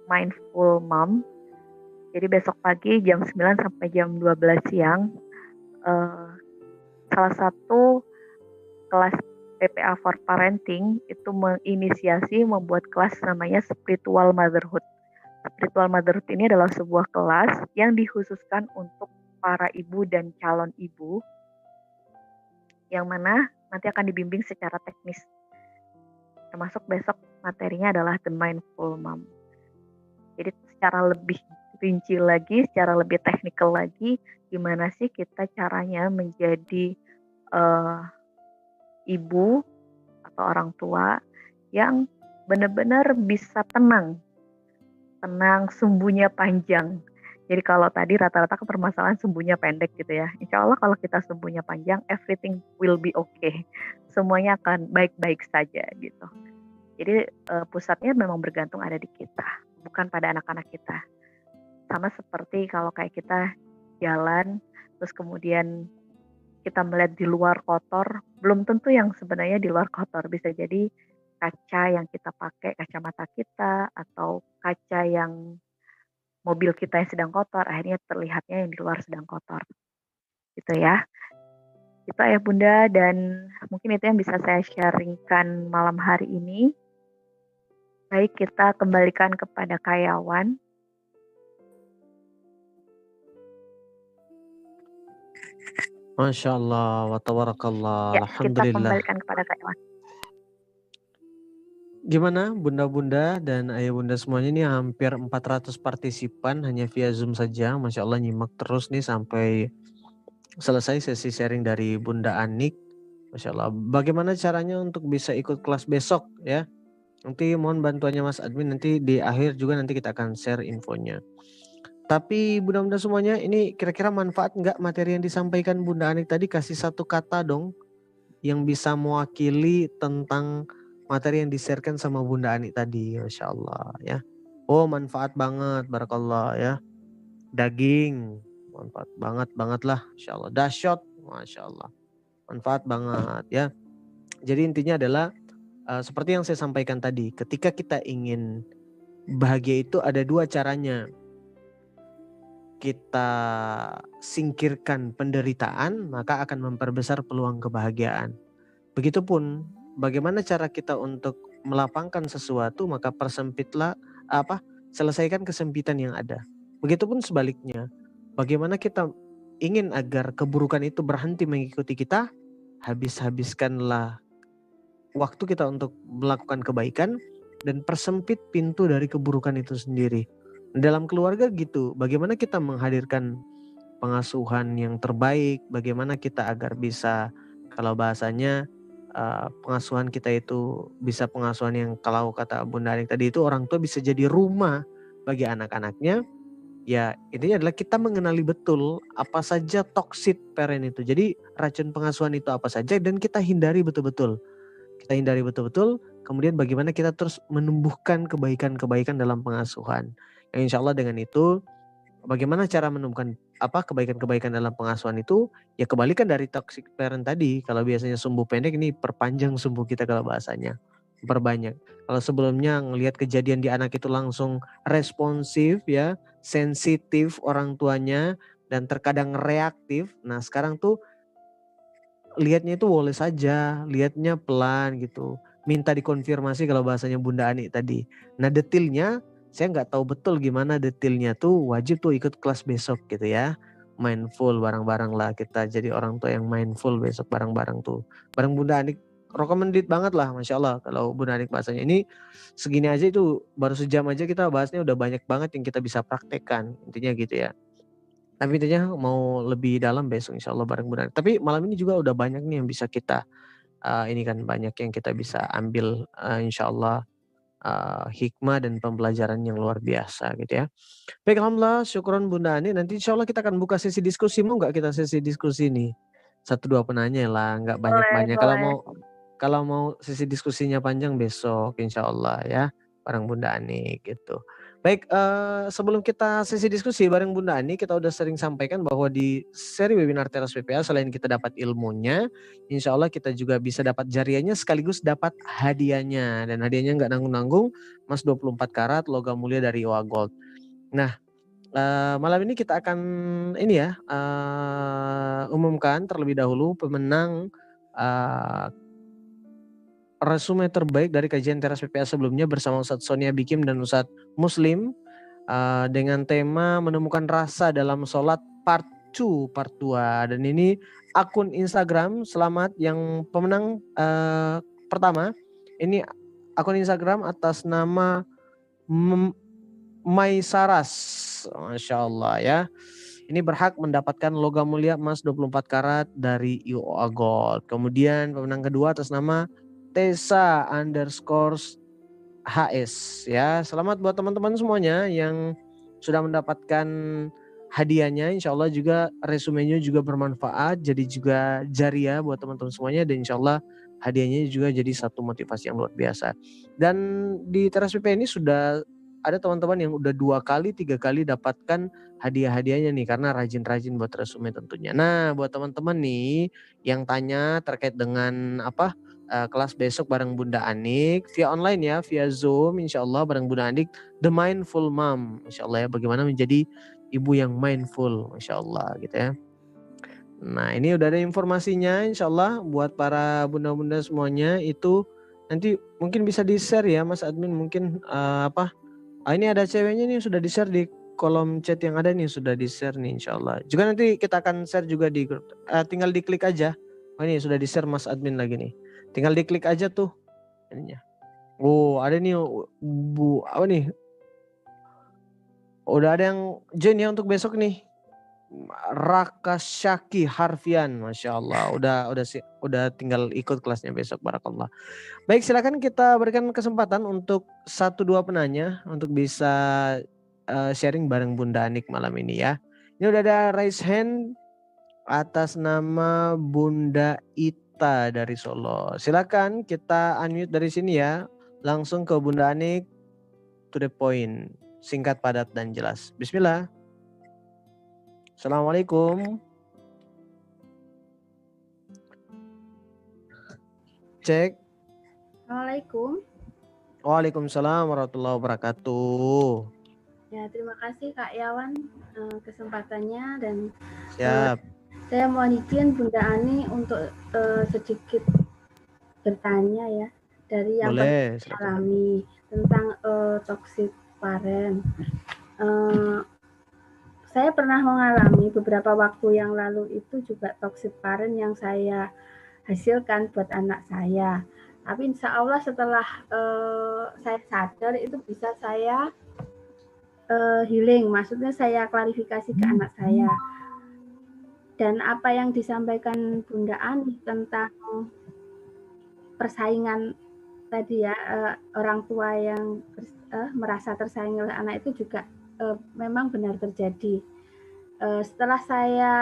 mindful mom jadi besok pagi jam 9 sampai jam 12 siang uh, salah satu kelas PPA for Parenting itu menginisiasi membuat kelas namanya Spiritual Motherhood. Spiritual Motherhood ini adalah sebuah kelas yang dikhususkan untuk para ibu dan calon ibu yang mana nanti akan dibimbing secara teknis. Termasuk besok materinya adalah The Mindful Mom. Jadi secara lebih rinci lagi, secara lebih teknikal lagi, gimana sih kita caranya menjadi uh, ibu atau orang tua yang benar-benar bisa tenang, tenang, sumbunya panjang. Jadi kalau tadi rata-rata permasalahan sumbunya pendek gitu ya. Insya Allah kalau kita sumbunya panjang, everything will be okay. Semuanya akan baik-baik saja gitu. Jadi uh, pusatnya memang bergantung ada di kita, bukan pada anak-anak kita. Sama seperti kalau kayak kita jalan, terus kemudian kita melihat di luar kotor, belum tentu yang sebenarnya di luar kotor. Bisa jadi kaca yang kita pakai, kacamata kita, atau kaca yang mobil kita yang sedang kotor, akhirnya terlihatnya yang di luar sedang kotor. Gitu ya. Itu ayah bunda dan mungkin itu yang bisa saya sharingkan malam hari ini. Baik, kita kembalikan kepada karyawan. Masya Allah, wa tabarakallah, ya, Alhamdulillah. Kita kembalikan kepada karyawan. Gimana bunda-bunda dan ayah bunda semuanya ini hampir 400 partisipan hanya via Zoom saja. Masya Allah nyimak terus nih sampai selesai sesi sharing dari Bunda Anik. Masya Allah. Bagaimana caranya untuk bisa ikut kelas besok ya? Nanti mohon bantuannya Mas Admin nanti di akhir juga nanti kita akan share infonya. Tapi bunda-bunda semuanya ini kira-kira manfaat nggak materi yang disampaikan Bunda Anik tadi kasih satu kata dong yang bisa mewakili tentang materi yang diserkan sama Bunda Anik tadi, Masya Allah ya. Oh manfaat banget, barakallah ya. Daging, manfaat banget banget lah, Masya Allah. Dahsyat, Masya Allah. Manfaat banget ya. Jadi intinya adalah uh, seperti yang saya sampaikan tadi, ketika kita ingin bahagia itu ada dua caranya. Kita singkirkan penderitaan, maka akan memperbesar peluang kebahagiaan. Begitupun bagaimana cara kita untuk melapangkan sesuatu, maka persempitlah apa? selesaikan kesempitan yang ada. Begitupun sebaliknya, bagaimana kita ingin agar keburukan itu berhenti mengikuti kita, habis-habiskanlah waktu kita untuk melakukan kebaikan dan persempit pintu dari keburukan itu sendiri. Dalam keluarga gitu, bagaimana kita menghadirkan pengasuhan yang terbaik, bagaimana kita agar bisa kalau bahasanya uh, pengasuhan kita itu bisa pengasuhan yang kalau kata Bunda Anik tadi itu orang tua bisa jadi rumah bagi anak-anaknya. Ya, intinya adalah kita mengenali betul apa saja toxic parent itu. Jadi racun pengasuhan itu apa saja dan kita hindari betul-betul kita hindari betul-betul. Kemudian bagaimana kita terus menumbuhkan kebaikan-kebaikan dalam pengasuhan. Yang insya Allah dengan itu, bagaimana cara menumbuhkan apa kebaikan-kebaikan dalam pengasuhan itu? Ya kebalikan dari toxic parent tadi. Kalau biasanya sumbu pendek, ini perpanjang sumbu kita kalau bahasanya perbanyak. Kalau sebelumnya ngelihat kejadian di anak itu langsung responsif ya, sensitif orang tuanya dan terkadang reaktif. Nah, sekarang tuh lihatnya itu boleh saja, lihatnya pelan gitu. Minta dikonfirmasi kalau bahasanya Bunda Ani tadi. Nah detailnya saya nggak tahu betul gimana detailnya tuh wajib tuh ikut kelas besok gitu ya. Mindful bareng-bareng lah kita jadi orang tua yang mindful besok bareng-bareng tuh. Bareng Bunda Anik recommended banget lah Masya Allah kalau Bunda Anik bahasanya. Ini segini aja itu baru sejam aja kita bahasnya udah banyak banget yang kita bisa praktekkan. Intinya gitu ya. Tapi intinya mau lebih dalam besok insya Allah bareng Bunda. Tapi malam ini juga udah banyak nih yang bisa kita uh, ini kan banyak yang kita bisa ambil uh, insya Allah uh, hikmah dan pembelajaran yang luar biasa gitu ya. Baik Alhamdulillah syukuran Bunda Ani. Nanti insya Allah kita akan buka sesi diskusi. Mau nggak kita sesi diskusi nih? Satu dua penanya lah, nggak banyak-banyak. Kalau mau kalau mau sesi diskusinya panjang besok insya Allah ya. Bareng Bunda Ani gitu. Baik, uh, sebelum kita sesi diskusi bareng Bunda Ani, kita udah sering sampaikan bahwa di seri webinar Teras PPA selain kita dapat ilmunya, insya Allah kita juga bisa dapat jariahnya sekaligus dapat hadiahnya. Dan hadiahnya nggak nanggung-nanggung, emas 24 karat, logam mulia dari Oa Gold. Nah, uh, malam ini kita akan ini ya, uh, umumkan terlebih dahulu pemenang uh, resume terbaik dari kajian teras PPA sebelumnya bersama Ustadz Sonia Bikim dan Ustadz Muslim uh, dengan tema menemukan rasa dalam sholat part 2 part 2 dan ini akun Instagram selamat yang pemenang uh, pertama ini akun Instagram atas nama Maisaras. Masya Allah ya. Ini berhak mendapatkan logam mulia emas 24 karat dari UOA Gold. Kemudian pemenang kedua atas nama Tesa underscore HS ya. Selamat buat teman-teman semuanya yang sudah mendapatkan hadiahnya. Insya Allah juga resumenya juga bermanfaat. Jadi juga jariah buat teman-teman semuanya. Dan insya Allah hadiahnya juga jadi satu motivasi yang luar biasa. Dan di teras PP ini sudah ada teman-teman yang udah dua kali, tiga kali dapatkan hadiah-hadiahnya nih karena rajin-rajin buat resume tentunya. Nah, buat teman-teman nih yang tanya terkait dengan apa uh, kelas besok bareng Bunda Anik via online ya, via Zoom insya Allah bareng Bunda Anik The Mindful Mom, insya Allah ya bagaimana menjadi ibu yang mindful, insya Allah gitu ya. Nah ini udah ada informasinya insya Allah buat para bunda-bunda semuanya itu nanti mungkin bisa di share ya Mas Admin mungkin uh, apa Ah, ini ada ceweknya nih sudah di-share di kolom chat yang ada nih sudah di-share nih insya Allah. Juga nanti kita akan share juga di grup. Uh, tinggal diklik aja. Oh ini sudah di-share Mas Admin lagi nih. Tinggal diklik aja tuh ininya. Oh ada nih bu apa nih? Udah ada yang join ya untuk besok nih. Raka Syaki Harfian, masya Allah, udah udah sih udah tinggal ikut kelasnya besok, barakallah. Baik, silakan kita berikan kesempatan untuk satu dua penanya untuk bisa uh, sharing bareng Bunda Anik malam ini ya. Ini udah ada raise hand atas nama Bunda Ita dari Solo. Silakan kita unmute dari sini ya, langsung ke Bunda Anik to the point, singkat, padat dan jelas. Bismillah. Assalamualaikum. Cek. Assalamualaikum. Waalaikumsalam warahmatullahi wabarakatuh. Ya, terima kasih Kak Yawan uh, kesempatannya dan Siap. Uh, saya mohon izin Bunda Ani untuk uh, sedikit bertanya ya dari yang Boleh, alami tentang uh, toxic parent. Uh, saya pernah mengalami beberapa waktu yang lalu itu juga toxic parent yang saya hasilkan buat anak saya. Tapi insya Allah setelah uh, saya sadar itu bisa saya uh, healing, maksudnya saya klarifikasi ke anak saya. Dan apa yang disampaikan Bunda Ani tentang persaingan tadi ya uh, orang tua yang uh, merasa tersaingi oleh anak itu juga uh, memang benar terjadi. Setelah saya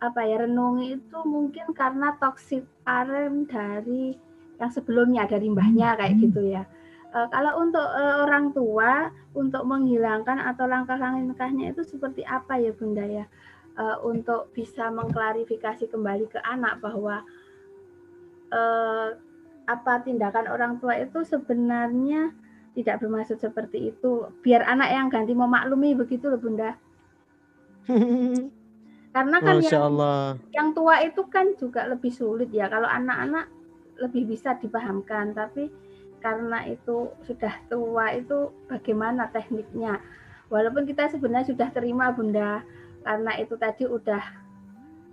apa ya renungi itu mungkin karena toxic parent dari yang sebelumnya dari mbahnya kayak gitu ya. Uh, kalau untuk uh, orang tua untuk menghilangkan atau langkah-langkahnya itu seperti apa ya Bunda ya? Uh, untuk bisa mengklarifikasi kembali ke anak bahwa uh, apa tindakan orang tua itu sebenarnya tidak bermaksud seperti itu. Biar anak yang ganti memaklumi begitu loh Bunda. [LAUGHS] Karena kan Masya yang, Allah. yang tua itu kan juga lebih sulit ya. Kalau anak-anak lebih bisa dipahamkan, tapi karena itu sudah tua itu bagaimana tekniknya. Walaupun kita sebenarnya sudah terima Bunda, karena itu tadi udah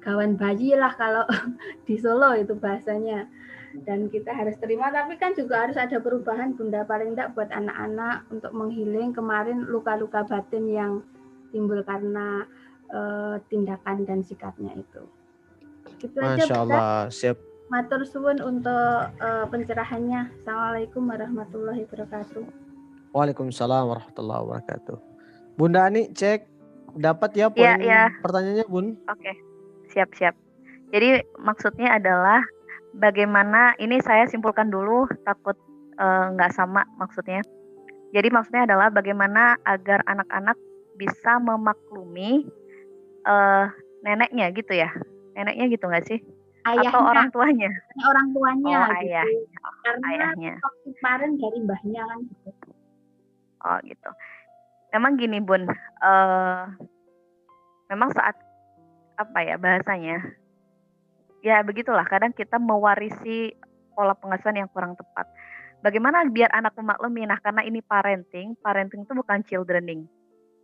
kawan bayi lah kalau [LAUGHS] di Solo itu bahasanya. Dan kita harus terima tapi kan juga harus ada perubahan bunda paling tidak buat anak-anak untuk menghiling kemarin luka-luka batin yang timbul karena uh, tindakan dan sikapnya itu. Itu Masya aja Allah siap. Matur suwun untuk uh, pencerahannya. Assalamualaikum warahmatullahi wabarakatuh. Waalaikumsalam warahmatullahi wabarakatuh. Bunda Ani cek dapat ya poin ya, ya. pertanyaannya Bun oke okay. siap siap jadi maksudnya adalah bagaimana ini saya simpulkan dulu takut eh, nggak uh, sama maksudnya. Jadi maksudnya adalah bagaimana agar anak-anak bisa memaklumi uh, neneknya gitu ya, neneknya gitu nggak sih? Ayahnya, Atau orang tuanya? Orang tuanya. Oh gitu. ayah. Oh, Karena ayahnya. kemarin dari mbahnya kan gitu. Oh gitu. Memang gini bun, uh, memang saat apa ya bahasanya ya begitulah kadang kita mewarisi pola pengasuhan yang kurang tepat. Bagaimana biar anak memaklumi? Nah, karena ini parenting, parenting itu bukan childrening.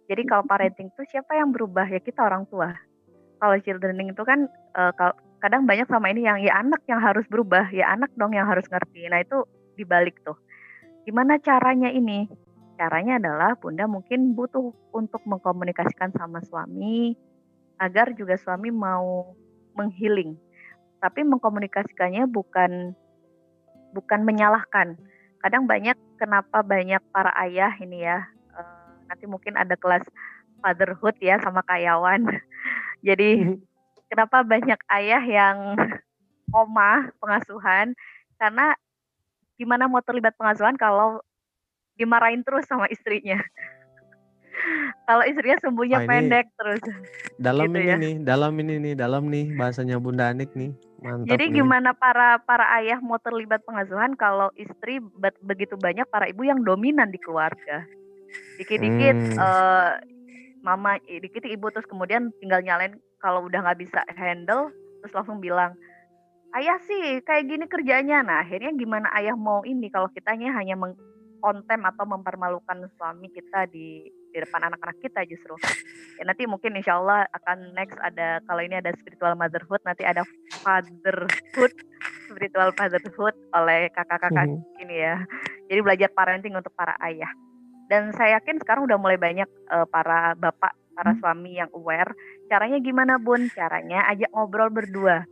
Jadi kalau [LAUGHS] parenting itu siapa yang berubah? Ya kita orang tua. Kalau childrening itu kan uh, kadang banyak sama ini yang ya anak yang harus berubah, ya anak dong yang harus ngerti. Nah, itu dibalik tuh. Gimana caranya ini? Caranya adalah Bunda mungkin butuh untuk mengkomunikasikan sama suami agar juga suami mau menghealing. Tapi mengkomunikasikannya bukan bukan menyalahkan. Kadang banyak kenapa banyak para ayah ini ya. Uh, nanti mungkin ada kelas fatherhood ya sama kayawan. [LAUGHS] Jadi [LAUGHS] kenapa banyak ayah yang [LAUGHS] koma pengasuhan karena gimana mau terlibat pengasuhan kalau dimarahin terus sama istrinya. [LAUGHS] Kalau istrinya sembuhnya oh, pendek terus. Dalam gitu ini ya. nih, dalam ini nih, dalam nih bahasanya Bunda Anik nih. Mantap Jadi nih. gimana para para ayah mau terlibat pengasuhan kalau istri begitu banyak para ibu yang dominan di keluarga. Dikit-dikit hmm. uh, mama, dikit ibu terus kemudian tinggal nyalain kalau udah nggak bisa handle terus langsung bilang ayah sih kayak gini kerjanya. Nah akhirnya gimana ayah mau ini kalau kitanya hanya meng kontem atau mempermalukan suami kita di di depan anak-anak kita justru. Ya nanti mungkin insya Allah akan next ada kalau ini ada spiritual motherhood nanti ada fatherhood spiritual fatherhood oleh kakak-kakak hmm. ini ya. Jadi belajar parenting untuk para ayah. Dan saya yakin sekarang udah mulai banyak uh, para bapak, para hmm. suami yang aware. Caranya gimana bun? Caranya ajak ngobrol berdua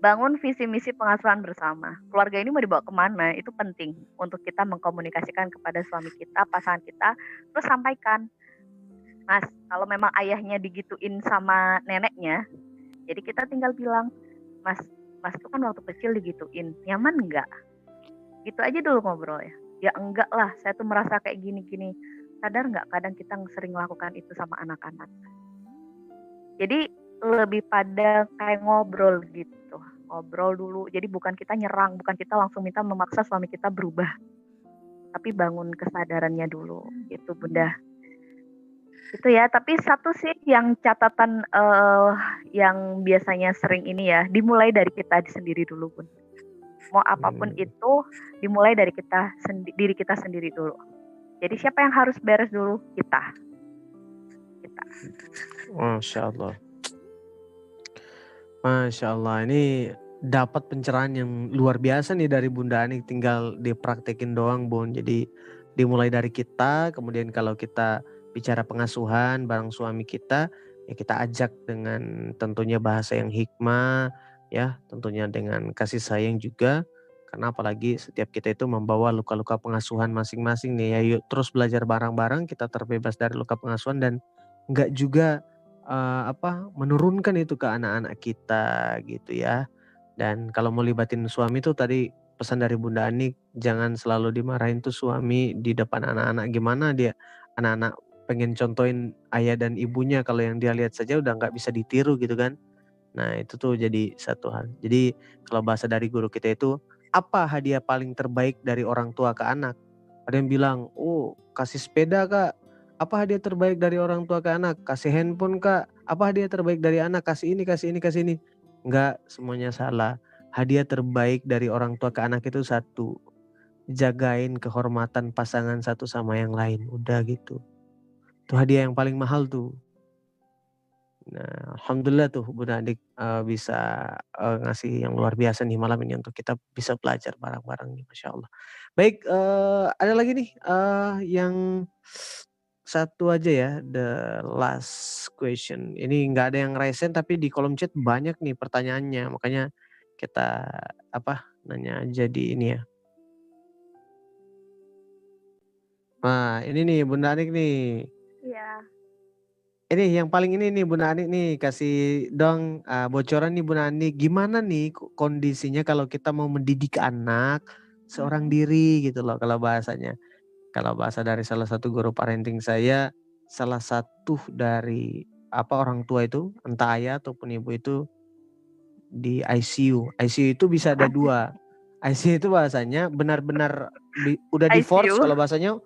bangun visi misi pengasuhan bersama. Keluarga ini mau dibawa ke mana? Itu penting untuk kita mengkomunikasikan kepada suami kita, pasangan kita, terus sampaikan, Mas, kalau memang ayahnya digituin sama neneknya, jadi kita tinggal bilang, Mas, Mas itu kan waktu kecil digituin, nyaman enggak? Gitu aja dulu ngobrol ya. Ya enggak lah, saya tuh merasa kayak gini-gini. Sadar nggak kadang kita sering melakukan itu sama anak-anak. Jadi lebih pada kayak ngobrol gitu ngobrol dulu. Jadi bukan kita nyerang, bukan kita langsung minta memaksa suami kita berubah. Tapi bangun kesadarannya dulu, itu Bunda. Itu ya, tapi satu sih yang catatan uh, yang biasanya sering ini ya, dimulai dari kita sendiri dulu, Bun. Mau apa pun hmm. itu dimulai dari kita diri kita sendiri dulu. Jadi siapa yang harus beres dulu? Kita. Kita. Masya Allah. Masya Allah ini dapat pencerahan yang luar biasa nih dari Bunda Ani. Tinggal dipraktekin doang Bun. Jadi dimulai dari kita kemudian kalau kita bicara pengasuhan bareng suami kita ya kita ajak dengan tentunya bahasa yang hikmah ya tentunya dengan kasih sayang juga. Karena apalagi setiap kita itu membawa luka-luka pengasuhan masing-masing nih ya. Yuk terus belajar bareng-bareng kita terbebas dari luka pengasuhan dan nggak juga uh, apa menurunkan itu ke anak-anak kita gitu ya. Dan kalau mau libatin suami tuh tadi pesan dari Bunda Ani jangan selalu dimarahin tuh suami di depan anak-anak gimana dia anak-anak pengen contohin ayah dan ibunya kalau yang dia lihat saja udah nggak bisa ditiru gitu kan. Nah itu tuh jadi satu hal. Jadi kalau bahasa dari guru kita itu apa hadiah paling terbaik dari orang tua ke anak? Ada yang bilang, oh kasih sepeda kak, apa hadiah terbaik dari orang tua ke anak? Kasih handphone kak? Apa hadiah terbaik dari anak? Kasih ini, kasih ini, kasih ini. Enggak, semuanya salah. Hadiah terbaik dari orang tua ke anak itu satu. Jagain kehormatan pasangan satu sama yang lain. Udah gitu. Itu hadiah yang paling mahal tuh. Nah, alhamdulillah tuh Bunda Adik uh, bisa uh, ngasih yang luar biasa nih malam ini untuk kita bisa belajar bareng-bareng nih, masya Allah. Baik, uh, ada lagi nih uh, yang satu aja ya, the last question. Ini nggak ada yang resen tapi di kolom chat banyak nih pertanyaannya, makanya kita apa nanya jadi ini ya. Nah, ini nih Bunda Anik nih. Iya. Ini yang paling ini nih Bunda Anik nih kasih dong uh, bocoran nih Bunda Anik gimana nih kondisinya kalau kita mau mendidik anak seorang diri gitu loh kalau bahasanya. Kalau bahasa dari salah satu guru parenting saya, salah satu dari apa orang tua itu, entah ayah ataupun ibu itu di ICU. ICU itu bisa ada dua. ICU itu bahasanya benar-benar di, udah divorce kalau bahasanya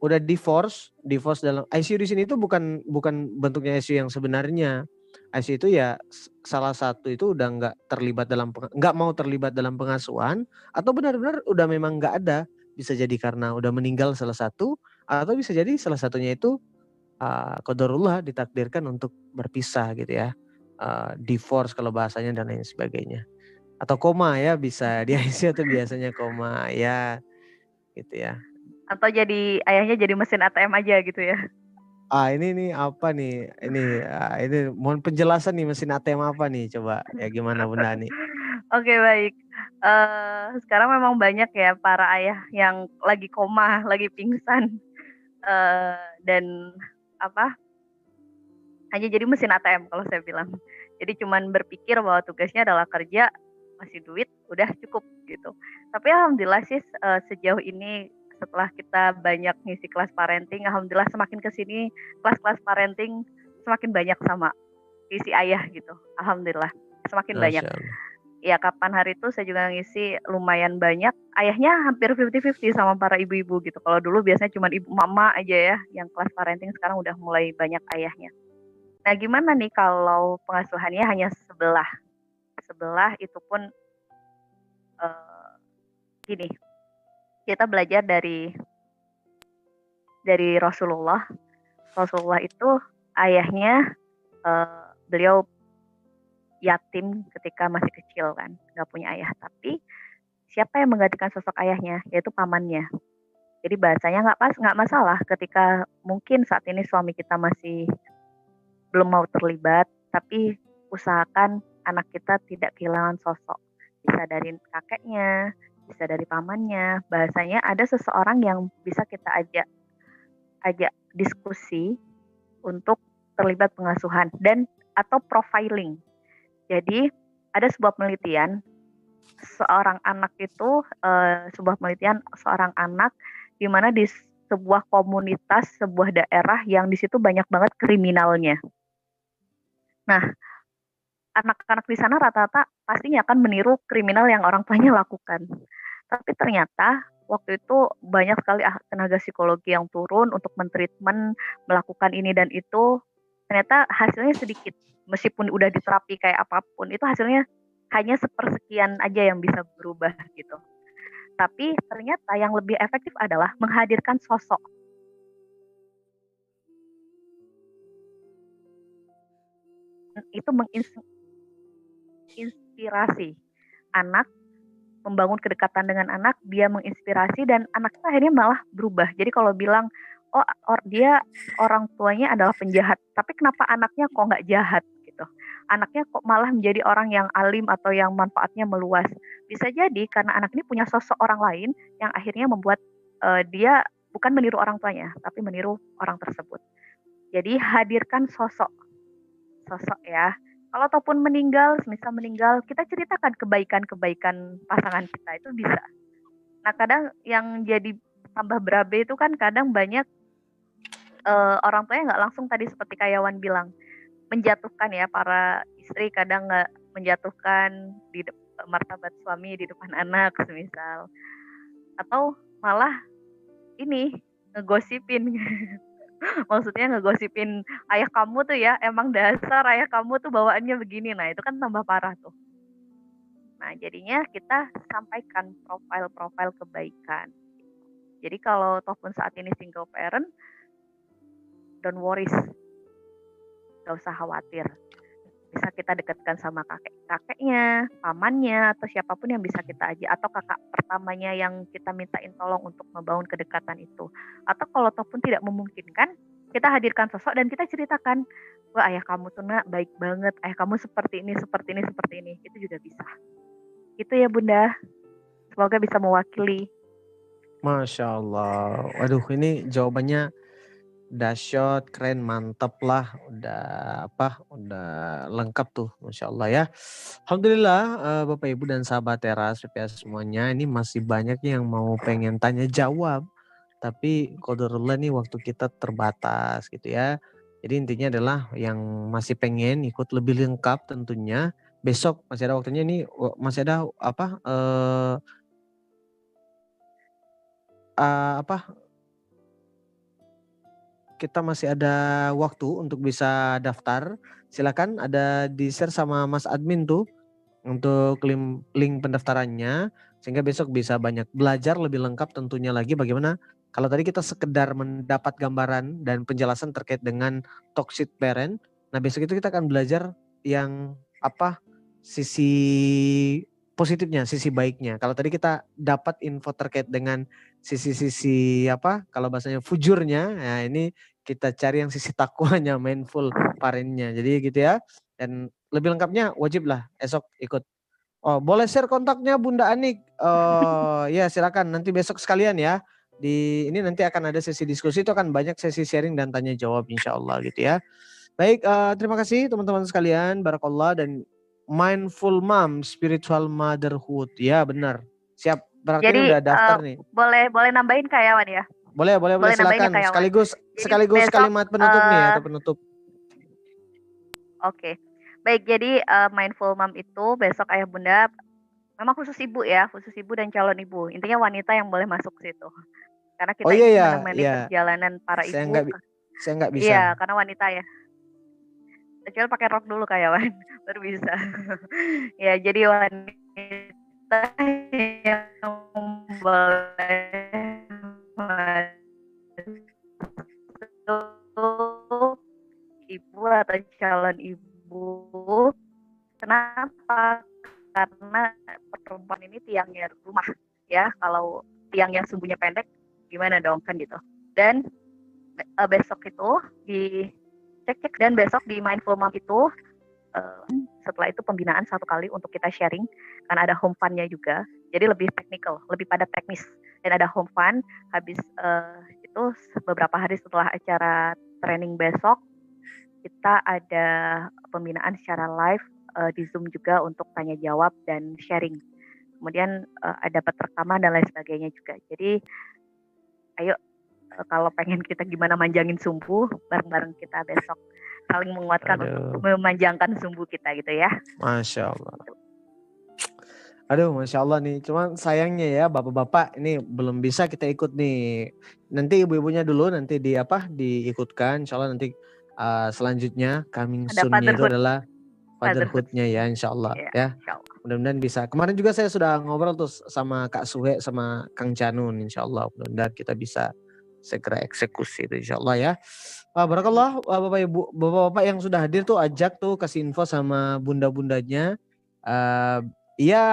udah divorce, divorce dalam ICU di sini itu bukan bukan bentuknya ICU yang sebenarnya. ICU itu ya salah satu itu udah nggak terlibat dalam nggak mau terlibat dalam pengasuhan atau benar-benar udah memang nggak ada bisa jadi karena udah meninggal salah satu atau bisa jadi salah satunya itu uh, kodarullah ditakdirkan untuk berpisah gitu ya uh, divorce kalau bahasanya dan lain sebagainya atau koma ya bisa di ICU atau biasanya koma ya gitu ya Atau jadi ayahnya jadi mesin ATM aja gitu ya? Ah ini nih apa nih? Ini ah, ini mohon penjelasan nih mesin ATM apa nih? Coba ya gimana Bunda nih? Oke baik. Uh, sekarang memang banyak ya para ayah yang lagi koma, [LAUGHS] lagi pingsan uh, dan apa? Hanya jadi mesin ATM kalau saya bilang. Jadi cuman berpikir bahwa tugasnya adalah kerja, masih duit, udah cukup gitu. Tapi alhamdulillah sih uh, sejauh ini setelah kita banyak ngisi kelas parenting, alhamdulillah semakin ke sini kelas-kelas parenting semakin banyak sama isi ayah gitu. Alhamdulillah semakin Masya banyak. Ya kapan hari itu saya juga ngisi lumayan banyak. Ayahnya hampir 50-50 sama para ibu-ibu gitu. Kalau dulu biasanya cuma ibu mama aja ya yang kelas parenting sekarang udah mulai banyak ayahnya. Nah gimana nih kalau pengasuhannya hanya sebelah? Sebelah itu pun uh, gini, kita belajar dari dari Rasulullah. Rasulullah itu ayahnya uh, beliau yatim ketika masih kecil kan, nggak punya ayah. Tapi siapa yang menggantikan sosok ayahnya? Yaitu pamannya. Jadi bahasanya nggak pas, nggak masalah ketika mungkin saat ini suami kita masih belum mau terlibat, tapi usahakan anak kita tidak kehilangan sosok. Bisa dari kakeknya, bisa dari pamannya. Bahasanya ada seseorang yang bisa kita ajak ajak diskusi untuk terlibat pengasuhan dan atau profiling. Jadi ada sebuah penelitian seorang anak itu uh, sebuah penelitian seorang anak di mana di sebuah komunitas, sebuah daerah yang di situ banyak banget kriminalnya. Nah, anak-anak di sana rata-rata pastinya akan meniru kriminal yang orang tuanya lakukan. Tapi ternyata waktu itu banyak sekali ah, tenaga psikologi yang turun untuk mentreatment, melakukan ini dan itu. Ternyata hasilnya sedikit. Meskipun udah diterapi kayak apa pun, itu hasilnya hanya sepersekian aja yang bisa berubah gitu. Tapi ternyata yang lebih efektif adalah menghadirkan sosok itu menginspirasi anak membangun kedekatan dengan anak, dia menginspirasi dan anak itu akhirnya malah berubah. Jadi kalau bilang oh or, dia orang tuanya adalah penjahat, tapi kenapa anaknya kok nggak jahat gitu? Anaknya kok malah menjadi orang yang alim atau yang manfaatnya meluas. Bisa jadi karena anak ini punya sosok orang lain yang akhirnya membuat uh, dia bukan meniru orang tuanya, tapi meniru orang tersebut. Jadi hadirkan sosok, sosok ya kalau ataupun meninggal, misal meninggal, kita ceritakan kebaikan-kebaikan pasangan kita itu bisa. Nah, kadang yang jadi tambah berabe itu kan kadang banyak uh, orang tuanya nggak langsung tadi seperti Kayawan bilang menjatuhkan ya para istri kadang nggak menjatuhkan di martabat suami di depan [LAUGHS] anak misal atau malah ini ngegosipin. [LAUGHS] Maksudnya ngegosipin ayah kamu tuh ya emang dasar ayah kamu tuh bawaannya begini. Nah itu kan tambah parah tuh. Nah jadinya kita sampaikan profil-profil kebaikan. Jadi kalau ataupun saat ini single parent don't worry gak usah khawatir bisa kita dekatkan sama kakek kakeknya, pamannya atau siapa pun yang bisa kita ajak atau kakak pertamanya yang kita mintain tolong untuk membangun kedekatan itu. Atau kalau ataupun tidak memungkinkan, kita hadirkan sosok dan kita ceritakan, wah ayah kamu tuh nak baik banget, ayah kamu seperti ini, seperti ini, seperti ini. Itu juga bisa. Itu ya Bunda. Semoga bisa mewakili. Masya Allah. Waduh ini jawabannya dahsyat, keren, mantep lah, udah apa, udah lengkap tuh, masya Allah ya. Alhamdulillah uh, Bapak Ibu dan sahabat teras PPS semuanya, ini masih banyak yang mau pengen tanya jawab, tapi kodarullah nih waktu kita terbatas gitu ya. Jadi intinya adalah yang masih pengen ikut lebih lengkap tentunya besok masih ada waktunya nih masih ada apa uh, uh, apa kita masih ada waktu untuk bisa daftar. Silakan ada di share sama Mas admin tuh untuk link, link pendaftarannya sehingga besok bisa banyak belajar lebih lengkap tentunya lagi bagaimana kalau tadi kita sekedar mendapat gambaran dan penjelasan terkait dengan toxic parent. Nah, besok itu kita akan belajar yang apa sisi positifnya, sisi baiknya. Kalau tadi kita dapat info terkait dengan sisi-sisi apa? Kalau bahasanya fujurnya, nah ini kita cari yang sisi takwanya, [LAUGHS] mindful parennya. Jadi gitu ya. Dan lebih lengkapnya wajib lah esok ikut. Oh, boleh share kontaknya Bunda Anik. Oh, ya silakan nanti besok sekalian ya. Di ini nanti akan ada sesi diskusi itu akan banyak sesi sharing dan tanya jawab insya Allah gitu ya. Baik, uh, terima kasih teman-teman sekalian. Barakallah dan mindful mom, spiritual motherhood. Ya benar. Siap. Berarti Jadi, udah daftar uh, nih. Boleh boleh nambahin Kayawan ya. Boleh, boleh, boleh, ya, silakan. Kayawan. Sekaligus Jadi sekaligus besok, kalimat penutup nih uh, atau penutup. Oke. Baik, jadi uh, mindful mom itu besok ayah bunda memang khusus ibu ya, khusus ibu dan calon ibu. Intinya wanita yang boleh masuk ke situ. Karena kita Oh iya ingin ya, menemani iya. perjalanan para Saya ibu. nggak bi- Saya nggak bisa. Iya, karena wanita ya. Kecuali pakai rok dulu kayawan, [LAUGHS] baru bisa. [LAUGHS] ya, jadi wanita yang boleh ibu atau calon ibu. Kenapa? Karena perempuan ini tiangnya rumah ya. Kalau tiangnya sumbunya pendek, gimana dong kan gitu. Dan eh, besok itu di cek cek dan besok di mindful mom itu eh, setelah itu pembinaan satu kali untuk kita sharing karena ada home fun-nya juga jadi lebih technical lebih pada teknis dan ada home fun habis eh, itu beberapa hari setelah acara training besok kita ada pembinaan secara live eh, di zoom juga untuk tanya jawab dan sharing kemudian eh, ada dapat rekaman dan lain sebagainya juga jadi ayo eh, kalau pengen kita gimana manjangin sumbu bareng-bareng kita besok saling menguatkan untuk Aduh, memanjangkan sumbu kita gitu ya. masya Allah. Aduh, masya Allah nih. Cuman sayangnya ya, bapak-bapak ini belum bisa kita ikut nih. Nanti ibu-ibunya dulu, nanti di apa? Diikutkan. Insya Allah nanti uh, selanjutnya coming Ada soon-nya itu adalah Fatherhood. fatherhood-nya ya, insya Allah Iya, ya. Allah. Mudah-mudahan bisa. Kemarin juga saya sudah ngobrol tuh sama Kak Suhe sama Kang Canun, insya Allah. Mudah-mudahan kita bisa segera eksekusi itu insya Allah ya. Ah, barakallah ah, Bapak Ibu, Bapak-bapak yang sudah hadir tuh ajak tuh kasih info sama bunda-bundanya. Ah, Iya,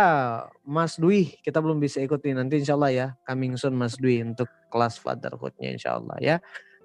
Mas Dwi, kita belum bisa ikut nih nanti insya Allah ya, coming soon Mas Dwi untuk kelas fatherhoodnya insya Allah ya.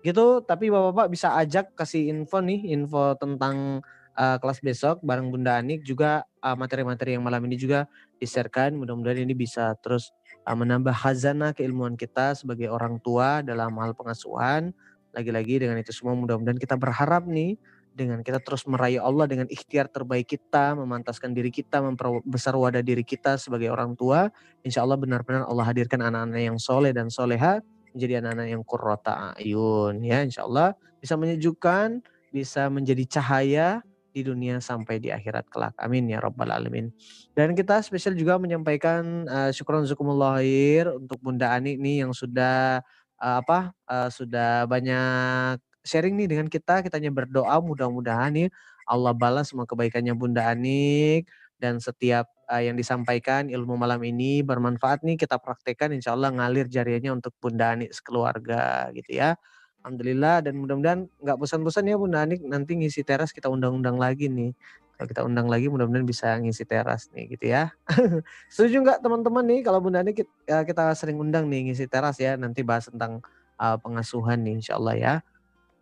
Gitu, tapi bapak-bapak bisa ajak kasih info nih, info tentang uh, kelas besok bareng Bunda Anik juga uh, materi-materi yang malam ini juga di-sharekan. Mudah-mudahan ini bisa terus uh, menambah khazanah keilmuan kita sebagai orang tua dalam hal pengasuhan. Lagi-lagi dengan itu semua mudah-mudahan kita berharap nih dengan kita terus merayu Allah dengan ikhtiar terbaik kita, memantaskan diri kita, memperbesar wadah diri kita sebagai orang tua, insya Allah benar-benar Allah hadirkan anak-anak yang soleh dan soleha menjadi anak-anak yang kurrota ayun ya insya Allah bisa menyejukkan, bisa menjadi cahaya di dunia sampai di akhirat kelak. Amin ya rabbal alamin. Dan kita spesial juga menyampaikan uh, syukron zukumullah khair untuk Bunda Ani nih yang sudah uh, apa uh, sudah banyak sharing nih dengan kita, kita hanya berdoa mudah-mudahan nih Allah balas semua kebaikannya Bunda Anik dan setiap uh, yang disampaikan ilmu malam ini bermanfaat nih kita praktekkan insya Allah ngalir jariahnya untuk Bunda Anik sekeluarga gitu ya. Alhamdulillah dan mudah-mudahan nggak bosan-bosan ya Bunda Anik nanti ngisi teras kita undang-undang lagi nih. Kalau kita undang lagi mudah-mudahan bisa ngisi teras nih gitu ya. [LAUGHS] Setuju nggak teman-teman nih kalau Bunda Anik kita, kita sering undang nih ngisi teras ya nanti bahas tentang uh, pengasuhan nih insya Allah ya.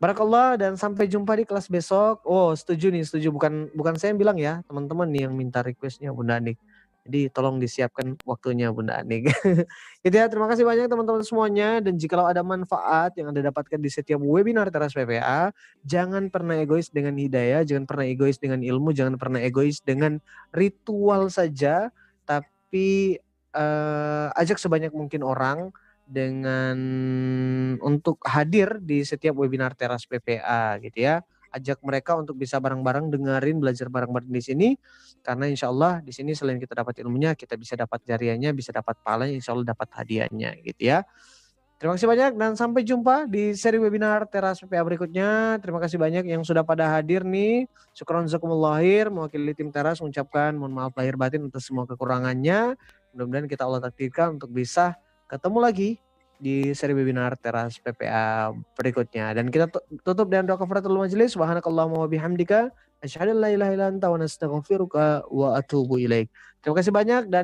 Barakallah dan sampai jumpa di kelas besok. Oh setuju nih, setuju. Bukan bukan saya yang bilang ya, teman-teman nih yang minta requestnya Bunda Anik. Jadi tolong disiapkan waktunya Bunda Anik. [LAUGHS] Itu ya, terima kasih banyak teman-teman semuanya. Dan jikalau ada manfaat yang Anda dapatkan di setiap webinar Teras PPA, jangan pernah egois dengan hidayah, jangan pernah egois dengan ilmu, jangan pernah egois dengan ritual saja, tapi uh, ajak sebanyak mungkin orang dengan untuk hadir di setiap webinar Teras PPA gitu ya. Ajak mereka untuk bisa bareng-bareng dengerin belajar bareng-bareng di sini karena insya Allah di sini selain kita dapat ilmunya kita bisa dapat jariahnya bisa dapat pahalanya insya Allah dapat hadiahnya gitu ya. Terima kasih banyak dan sampai jumpa di seri webinar Teras PPA berikutnya. Terima kasih banyak yang sudah pada hadir nih. Syukron zakumullah mewakili tim Teras mengucapkan mohon maaf lahir batin untuk semua kekurangannya. Mudah-mudahan kita Allah takdirkan untuk bisa ketemu lagi di seri webinar Teras PPA berikutnya. Dan kita tutup dengan doa kafaratul majelis. Subhanakallahumma wa bihamdika asyhadu an la ilaha illa anta wa nastaghfiruka wa atubu ilaik. Terima kasih banyak dan